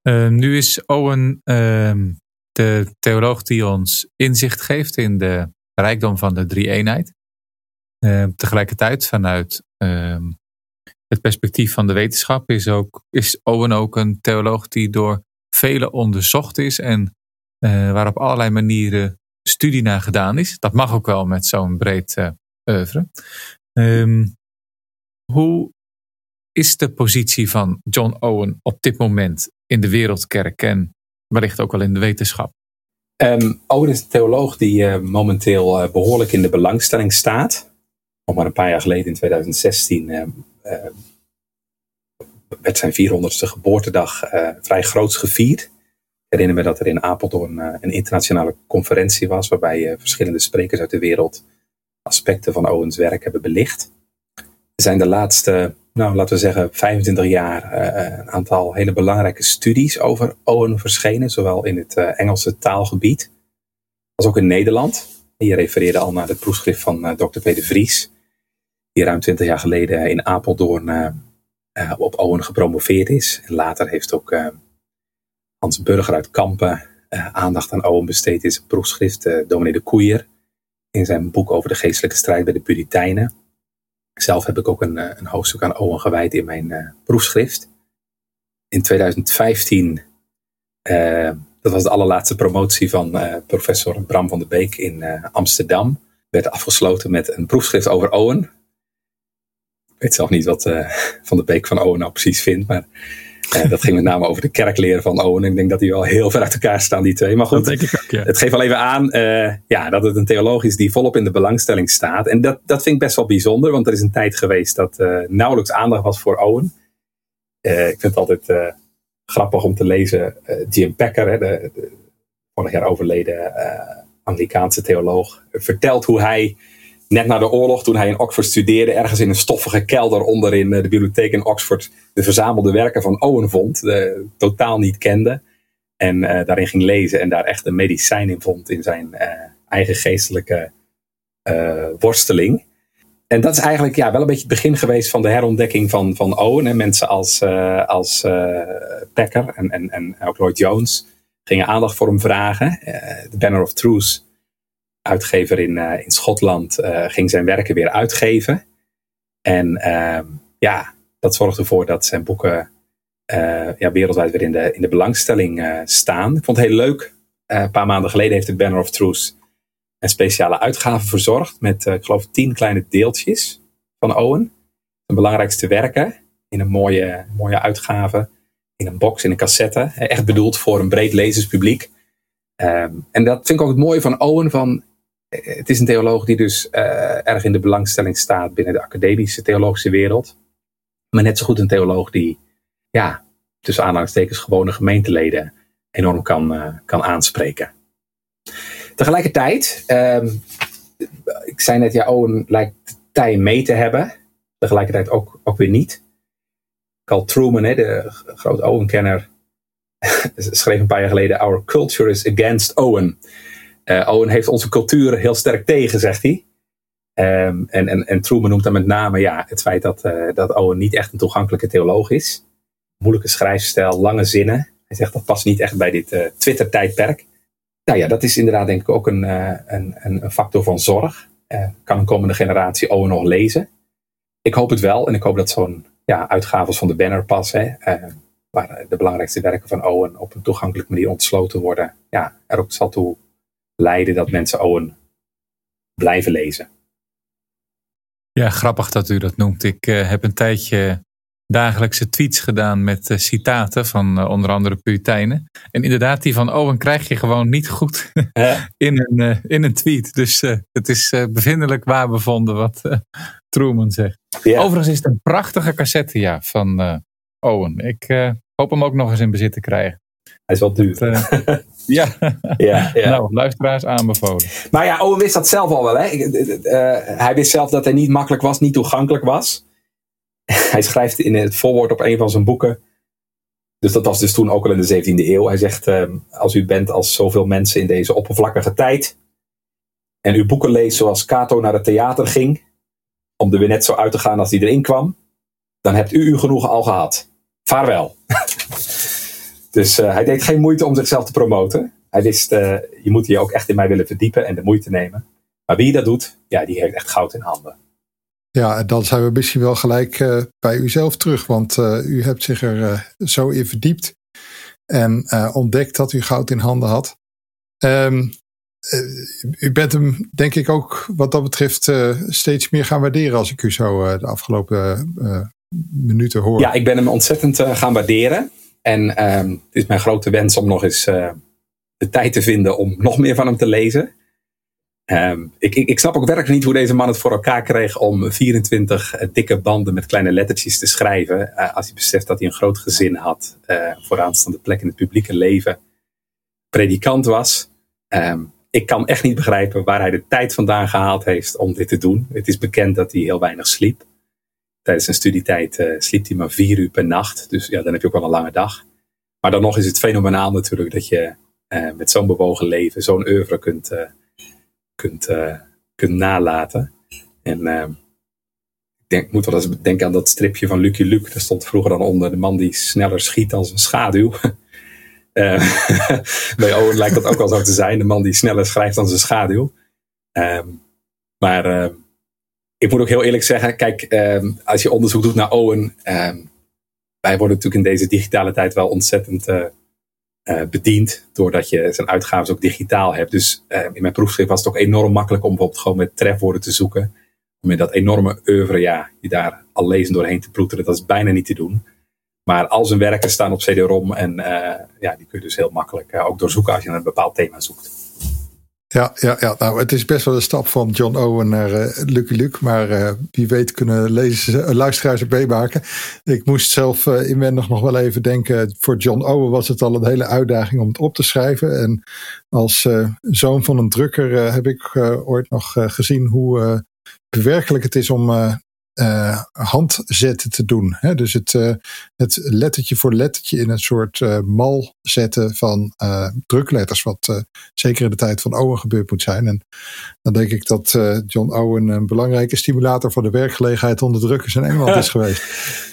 Uh, nu is Owen uh, de theoloog die ons inzicht geeft in de rijkdom van de drie-eenheid. Uh, tegelijkertijd vanuit ehm, het perspectief van de wetenschap is, ook, is Owen ook een theoloog die door velen onderzocht is en waar op allerlei manieren studie naar gedaan is. Dat mag ook wel met zo'n breed uh, oeuvre. Um, hoe is de positie van John Owen op dit moment in de wereldkerk en wellicht ook wel in de wetenschap? Um, Owen is een theoloog die uh, momenteel uh, behoorlijk in de belangstelling staat. Nog maar een paar jaar geleden, in 2016, uh, ehm, werd zijn 400ste geboortedag eh, vrij groots gevierd. Herinner me dat er in Apeldoorn een internationale conferentie was, waarbij verschillende sprekers uit de wereld aspecten van Owens werk hebben belicht. Er zijn de laatste nou, laten we zeggen, 25 jaar uh, een aantal hele belangrijke studies over Owen verschenen, zowel in het Engelse taalgebied als ook in Nederland. Je refereerde al naar het proefschrift van Dr. Peter Vries, die ruim 20 jaar geleden in Apeldoorn op Owen gepromoveerd is. En later heeft ook Hans Burger uit Kampen aandacht aan Owen besteed zijn proefschrift Dominee de Koeier in zijn boek over de geestelijke strijd bij de Puritijnen. Zelf heb ik ook een, eh, een hoofdstuk aan Owen gewijd in mijn uh, proefschrift. In 2015, uh, eh, dat was de allerlaatste promotie van uh, professor Bram van der Beek in Amsterdam, werd afgesloten met een proefschrift over Owen. Ik weet zelf niet wat Van der Beek van Owen nou precies vindt, maar uh, dat ging met name over de kerkleren van Owen. Ik denk dat die wel heel ver uit elkaar staan, die twee. Maar goed, denk ik ook, ja. het geeft wel even aan uh, ja, dat het een theoloog is die volop in de belangstelling staat. En dat, dat vind ik best wel bijzonder, want er is een tijd geweest dat uh, nauwelijks aandacht was voor Owen. ik vind het altijd grappig om te lezen. Jim Packer, hè, de, de, vorig jaar overleden Anglikaanse theoloog, vertelt hoe hij net na de oorlog, toen hij in Oxford studeerde, ergens in een stoffige kelder onder in de bibliotheek in Oxford de verzamelde werken van Owen vond, totaal niet kende. En daarin ging lezen en daar echt een medicijn in vond in zijn eigen geestelijke worsteling en dat is eigenlijk ja, wel een beetje het begin geweest van de herontdekking van, van Owen. En mensen als, als Packer en, en, en ook Lloyd Jones gingen aandacht voor hem vragen. De Banner of Truth, uitgever in, in Schotland, ging zijn werken weer uitgeven. En ehm, ja, dat zorgde ervoor dat zijn boeken ja, wereldwijd weer in de, in de belangstelling staan. Ik vond het heel leuk. een paar maanden geleden heeft de Banner of Truth een speciale uitgave verzorgd met, ik geloof, tien kleine deeltjes van Owen. De belangrijkste werken in een mooie, mooie uitgave, in een box, in een cassette. Echt bedoeld voor een breed lezerspubliek. Um, en dat vind ik ook het mooie van Owen. Van, eh, het is een theoloog die dus uh, erg in de belangstelling staat binnen de academische theologische wereld. Maar net zo goed een theoloog die, ja, tussen aanhalingstekens gewone gemeenteleden enorm kan, uh, kan aanspreken. Tegelijkertijd, um, ik zei net, ja, Owen lijkt tij mee te hebben. Tegelijkertijd ook, ook weer niet. Carl Truman, hè, de grote Owen-kenner, <laughs> schreef een paar jaar geleden: Our culture is against Owen. Uh, Owen heeft onze cultuur heel sterk tegen, zegt hij. Um, en, en, en Truman noemt dan met name ja, het feit dat, uh, dat Owen niet echt een toegankelijke theoloog is. Moeilijke schrijfstijl, lange zinnen. Hij zegt dat past niet echt bij dit uh, Twitter-tijdperk nou ja, dat is inderdaad denk ik ook een, een, een, factor van zorg. Kan een komende generatie Owen nog lezen? Ik hoop het wel en ik hoop dat zo'n ja, uitgaves van de banner pas, waar de belangrijkste werken van Owen op een toegankelijke manier ontsloten worden, ja, er ook zal toe leiden dat mensen Owen blijven lezen. Ja, grappig dat u dat noemt. Ik heb een tijdje dagelijkse tweets gedaan met uh, citaten van uh, onder andere Puriteinen. En inderdaad, die van Owen krijg je gewoon niet goed <laughs> in, een, in een tweet. Dus het is bevindelijk waar bevonden wat Truman zegt. Ja. Overigens is het een prachtige cassette ja, van Owen. Ik hoop hem ook nog eens in bezit te krijgen. Hij is wel duur. <laughs> ja. ja, ja. nou, luisteraars aanbevolen. Maar ja, Owen wist dat zelf al wel. Hè? hij wist zelf dat hij niet makkelijk was, niet toegankelijk was. <laughs> hij schrijft in het voorwoord op een van zijn boeken. Dus dat was dus toen ook al in de 17e eeuw. Hij zegt: uh, Als u bent als zoveel mensen in deze oppervlakkige tijd. en uw boeken leest zoals Cato naar het theater ging. om er weer net zo uit te gaan als die erin kwam. dan hebt u uw genoegen al gehad. Vaarwel. <laughs> dus uh, hij deed geen moeite om zichzelf te promoten. Hij wist: uh, je moet je ook echt in mij willen verdiepen en de moeite nemen. Maar wie dat doet, ja, die heeft echt goud in handen. Ja, dan zijn we misschien wel gelijk uh, bij uzelf terug, want u hebt zich er zo in verdiept en ontdekt dat u goud in handen had. Um, u bent hem, denk ik, ook wat dat betreft steeds meer gaan waarderen als ik u zo de afgelopen minuten hoor. Ja, ik ben hem ontzettend gaan waarderen. En um, het is mijn grote wens om nog eens de tijd te vinden om nog meer van hem te lezen. Um, ik, ik, ik, snap ook werkelijk niet hoe deze man het voor elkaar kreeg om 24 uh, dikke banden met kleine lettertjes te schrijven. Uh, als hij beseft dat hij een groot gezin had, vooraanstaande plek in het publieke leven, predikant was. Um, ik kan echt niet begrijpen waar hij de tijd vandaan gehaald heeft om dit te doen. Het is bekend dat hij heel weinig sliep. Tijdens zijn studietijd uh, sliep hij maar vier uur per nacht. Dus ja, dan heb je ook wel een lange dag. Maar dan nog is het fenomenaal natuurlijk dat je uh, met zo'n bewogen leven zo'n oeuvre kunt, uh, kunt, kunt nalaten. En ik denk, moet wel eens denken aan dat stripje van Lucky Luke. Daar stond vroeger dan onder de man die sneller schiet dan zijn schaduw. <laughs> <laughs> bij Owen lijkt dat ook wel zo te zijn. De man die sneller schrijft dan zijn schaduw. Um, maar ik moet ook heel eerlijk zeggen, kijk, um, als je onderzoek doet naar Owen, um, wij worden natuurlijk in deze digitale tijd wel ontzettend uh, bedient. Doordat je zijn uitgaven ook digitaal hebt. Dus uh, in mijn proefschrift was het ook enorm makkelijk om bijvoorbeeld gewoon met trefwoorden te zoeken. Om in dat enorme oeuvre, ja, je daar al lezen doorheen te ploeteren. Dat is bijna niet te doen. Maar al zijn werken staan op CD-ROM en uh, ja, die kun je dus heel makkelijk ook doorzoeken als je naar een bepaald thema zoekt. Ja, ja, ja, nou, het is best wel een stap van John Owen naar uh, Lucky Luke. Maar uh, wie weet kunnen lezers, uh, luisteraars het meemaken. Ik moest zelf inwendig nog wel even denken. Voor John Owen was het al een hele uitdaging om het op te schrijven. En als zoon van een drukker heb ik ooit nog gezien hoe bewerkelijk het is om uh, handzetten te doen. Hè? Dus het, het lettertje voor lettertje in een soort mal zetten van drukletters. Wat zeker in de tijd van Owen gebeurd moet zijn. En dan denk ik dat John Owen een belangrijke stimulator voor de werkgelegenheid onder drukkers in Engeland is <laughs> geweest.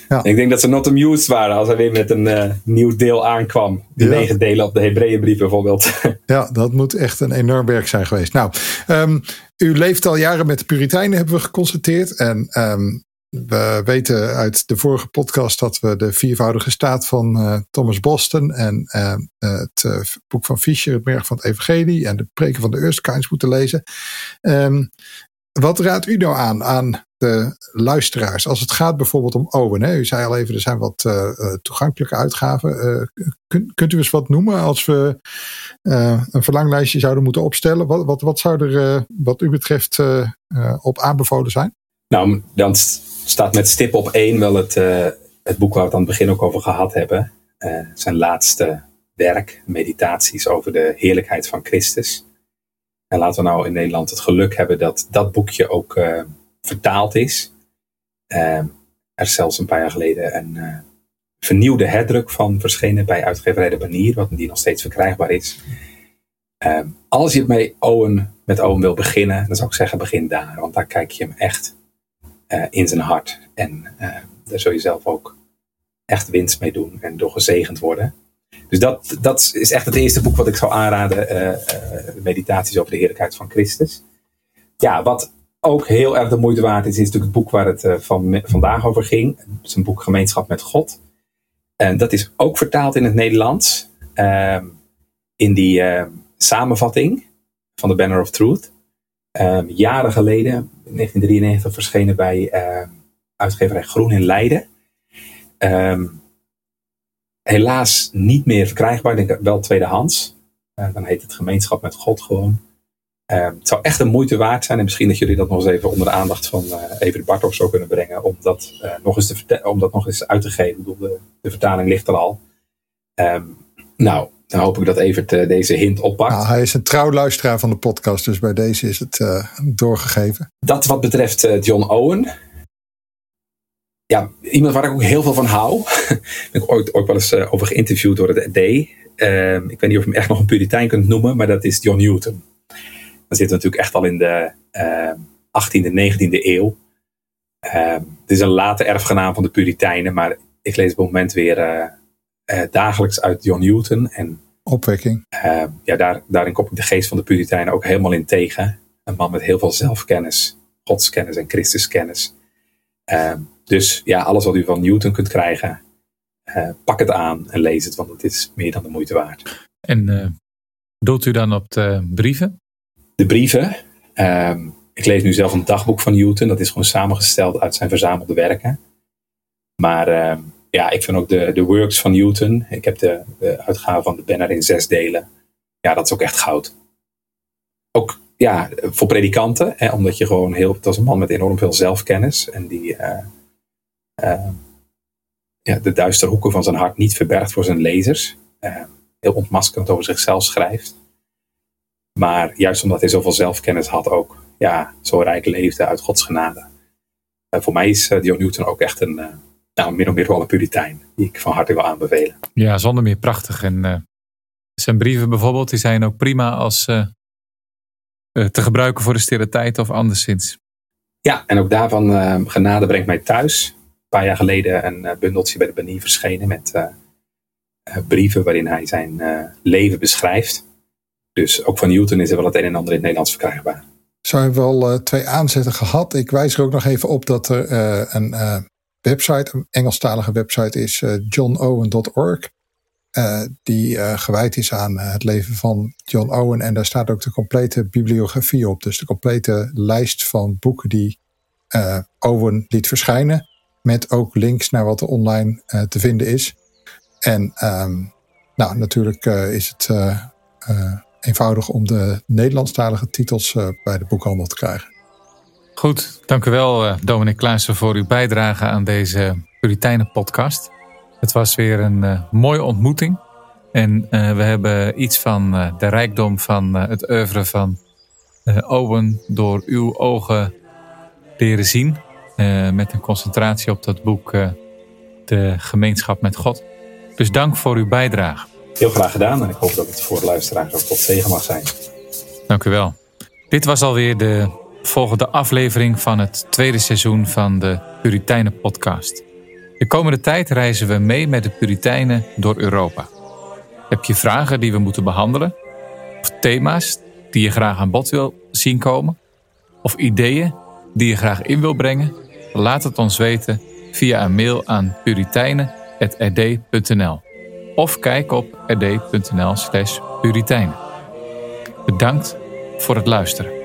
Ja. Ik denk dat ze not amused waren als hij weer met een nieuw deel aankwam. De ja. negen delen op de Hebreeënbrief bijvoorbeeld. <laughs> ja, dat moet echt een enorm werk zijn geweest. Nou, um, u leeft al jaren met de Puritijnen, hebben we geconstateerd. En um, we weten uit de vorige podcast dat we de viervoudige staat van uh, Thomas Boston en uh, het uh, boek van Fischer, het merk van het Evangelie en de preken van de Eustkines moeten lezen. Um, wat raadt u nou aan aan de luisteraars als het gaat bijvoorbeeld om Owen? Hè? U zei al even, er zijn wat toegankelijke uitgaven. Kun, kunt u eens wat noemen als we een verlanglijstje zouden moeten opstellen? Wat, wat, wat zou er wat u betreft op aanbevolen zijn? Nou, dan staat met stip op één wel het, uh, het boek waar we het aan het begin ook over gehad hebben. Uh, zijn laatste werk, meditaties over de heerlijkheid van Christus. En laten we nou in Nederland het geluk hebben dat dat boekje ook uh, vertaald is. er is zelfs een paar jaar geleden een vernieuwde herdruk van verschenen bij uitgeverij De Banier, wat die nog steeds verkrijgbaar is. als je met Owen, met Owen wil beginnen, dan zou ik zeggen begin daar, want daar kijk je hem echt in zijn hart. En uh, daar zul je zelf ook echt winst mee doen en door gezegend worden. Dus dat, dat is echt het eerste boek wat ik zou aanraden. Uh, meditaties over de heerlijkheid van Christus. Ja, wat ook heel erg de moeite waard is, is natuurlijk het boek waar het van, vandaag over ging. Het is een boek Gemeenschap met God. En dat is ook vertaald in het Nederlands. Ehm, in die samenvatting van de Banner of Truth. Um, jaren geleden, in 1993, verschenen bij uh, uitgeverij Groen in Leiden. Um, helaas niet meer verkrijgbaar, denk ik wel tweedehands. Uh, dan heet het Gemeenschap met God gewoon. Het zou echt een moeite waard zijn. En misschien dat jullie dat nog eens even onder de aandacht van uh, Even de Bart of zo kunnen brengen. Om dat, uh, nog, eens te om dat nog eens uit te geven. Ik bedoel, de, vertaling ligt er al. Nou, dan hoop ik dat Evert uh, deze hint oppakt. Nou, hij is een trouw luisteraar van de podcast, dus bij deze is het uh, doorgegeven. Dat wat betreft uh, John Owen. Ja, iemand waar ik ook heel veel van hou. ben <laughs> ik ooit, ooit wel eens over geïnterviewd door het D. Ehm, ik weet niet of je hem echt nog een puritein kunt noemen, maar dat is John Newton. Dan zitten we natuurlijk echt al in de 18e, 19e eeuw. Ehm, het is een late erfgenaam van de Puritijnen, maar ik lees op het moment weer uh, dagelijks uit John Newton. En, Opwekking. Uh, ja, daar, daarin kom ik de geest van de Puritijnen ook helemaal in tegen. Een man met heel veel zelfkennis, godskennis en Christuskennis. Uh, dus ja, alles wat u van Newton kunt krijgen, pak het aan en lees het, want het is meer dan de moeite waard. En doelt u dan op de brieven? De brieven. Ehm, ik lees nu zelf een dagboek van Newton. Dat is gewoon samengesteld uit zijn verzamelde werken. Maar ehm, ja, ik vind ook de, de works van Newton. Ik heb de, de uitgave van de Banner in zes delen. Ja, dat is ook echt goud. Ook ja, voor predikanten, hè, omdat je gewoon heel. Het was een man met enorm veel zelfkennis. En die uh, uh, ja, de duistere hoeken van zijn hart niet verbergt voor zijn lezers. Uh, heel ontmaskerend over zichzelf schrijft. Maar juist omdat hij zoveel zelfkennis had, ook ja, zo rijk leefde uit Gods genade. voor mij is John Newton ook echt een nou, min of meer wel een puritein. Die ik van harte wil aanbevelen. Ja, zonder meer prachtig. En uh, zijn brieven bijvoorbeeld, die zijn ook prima als uh, uh, te gebruiken voor de stille tijd of anderszins. Ja, en ook daarvan genade brengt mij thuis. Een paar jaar geleden een bundeltje bij de Banie verschenen met brieven waarin hij zijn leven beschrijft. Dus ook van Newton is er wel het een en ander in het Nederlands verkrijgbaar. Zo hebben we al twee aanzetten gehad. Ik wijs er ook nog even op dat er een website, een Engelstalige website, is uh, johnowen.org. Uh, die uh, gewijd is aan het leven van John Owen. En daar staat ook de complete bibliografie op. Dus de complete lijst van boeken die Owen liet verschijnen. Met ook links naar wat er online te vinden is. En um, nou, natuurlijk is het eenvoudig om de Nederlandstalige titels bij de boekhandel te krijgen. Goed, dank u wel, Dominic Klaassen, voor uw bijdrage aan deze Puritijnen podcast. Het was weer een mooie ontmoeting. En we hebben iets van de rijkdom van het oeuvre van Owen door uw ogen leren zien. met een concentratie op dat boek De Gemeenschap met God. Dus dank voor uw bijdrage. Heel graag gedaan en ik hoop dat het voor de luisteraars ook tot zegen mag zijn. Dank u wel. Dit was alweer de volgende aflevering van het tweede seizoen van de Puritijnen podcast. De komende tijd reizen we mee met de Puritijnen door Europa. Heb je vragen die we moeten behandelen? Of thema's die je graag aan bod wil zien komen? Of ideeën die je graag in wil brengen? Laat het ons weten via een mail aan puritijnen.rd.nl of kijk op rd.nl slash puritijnen. Bedankt voor het luisteren.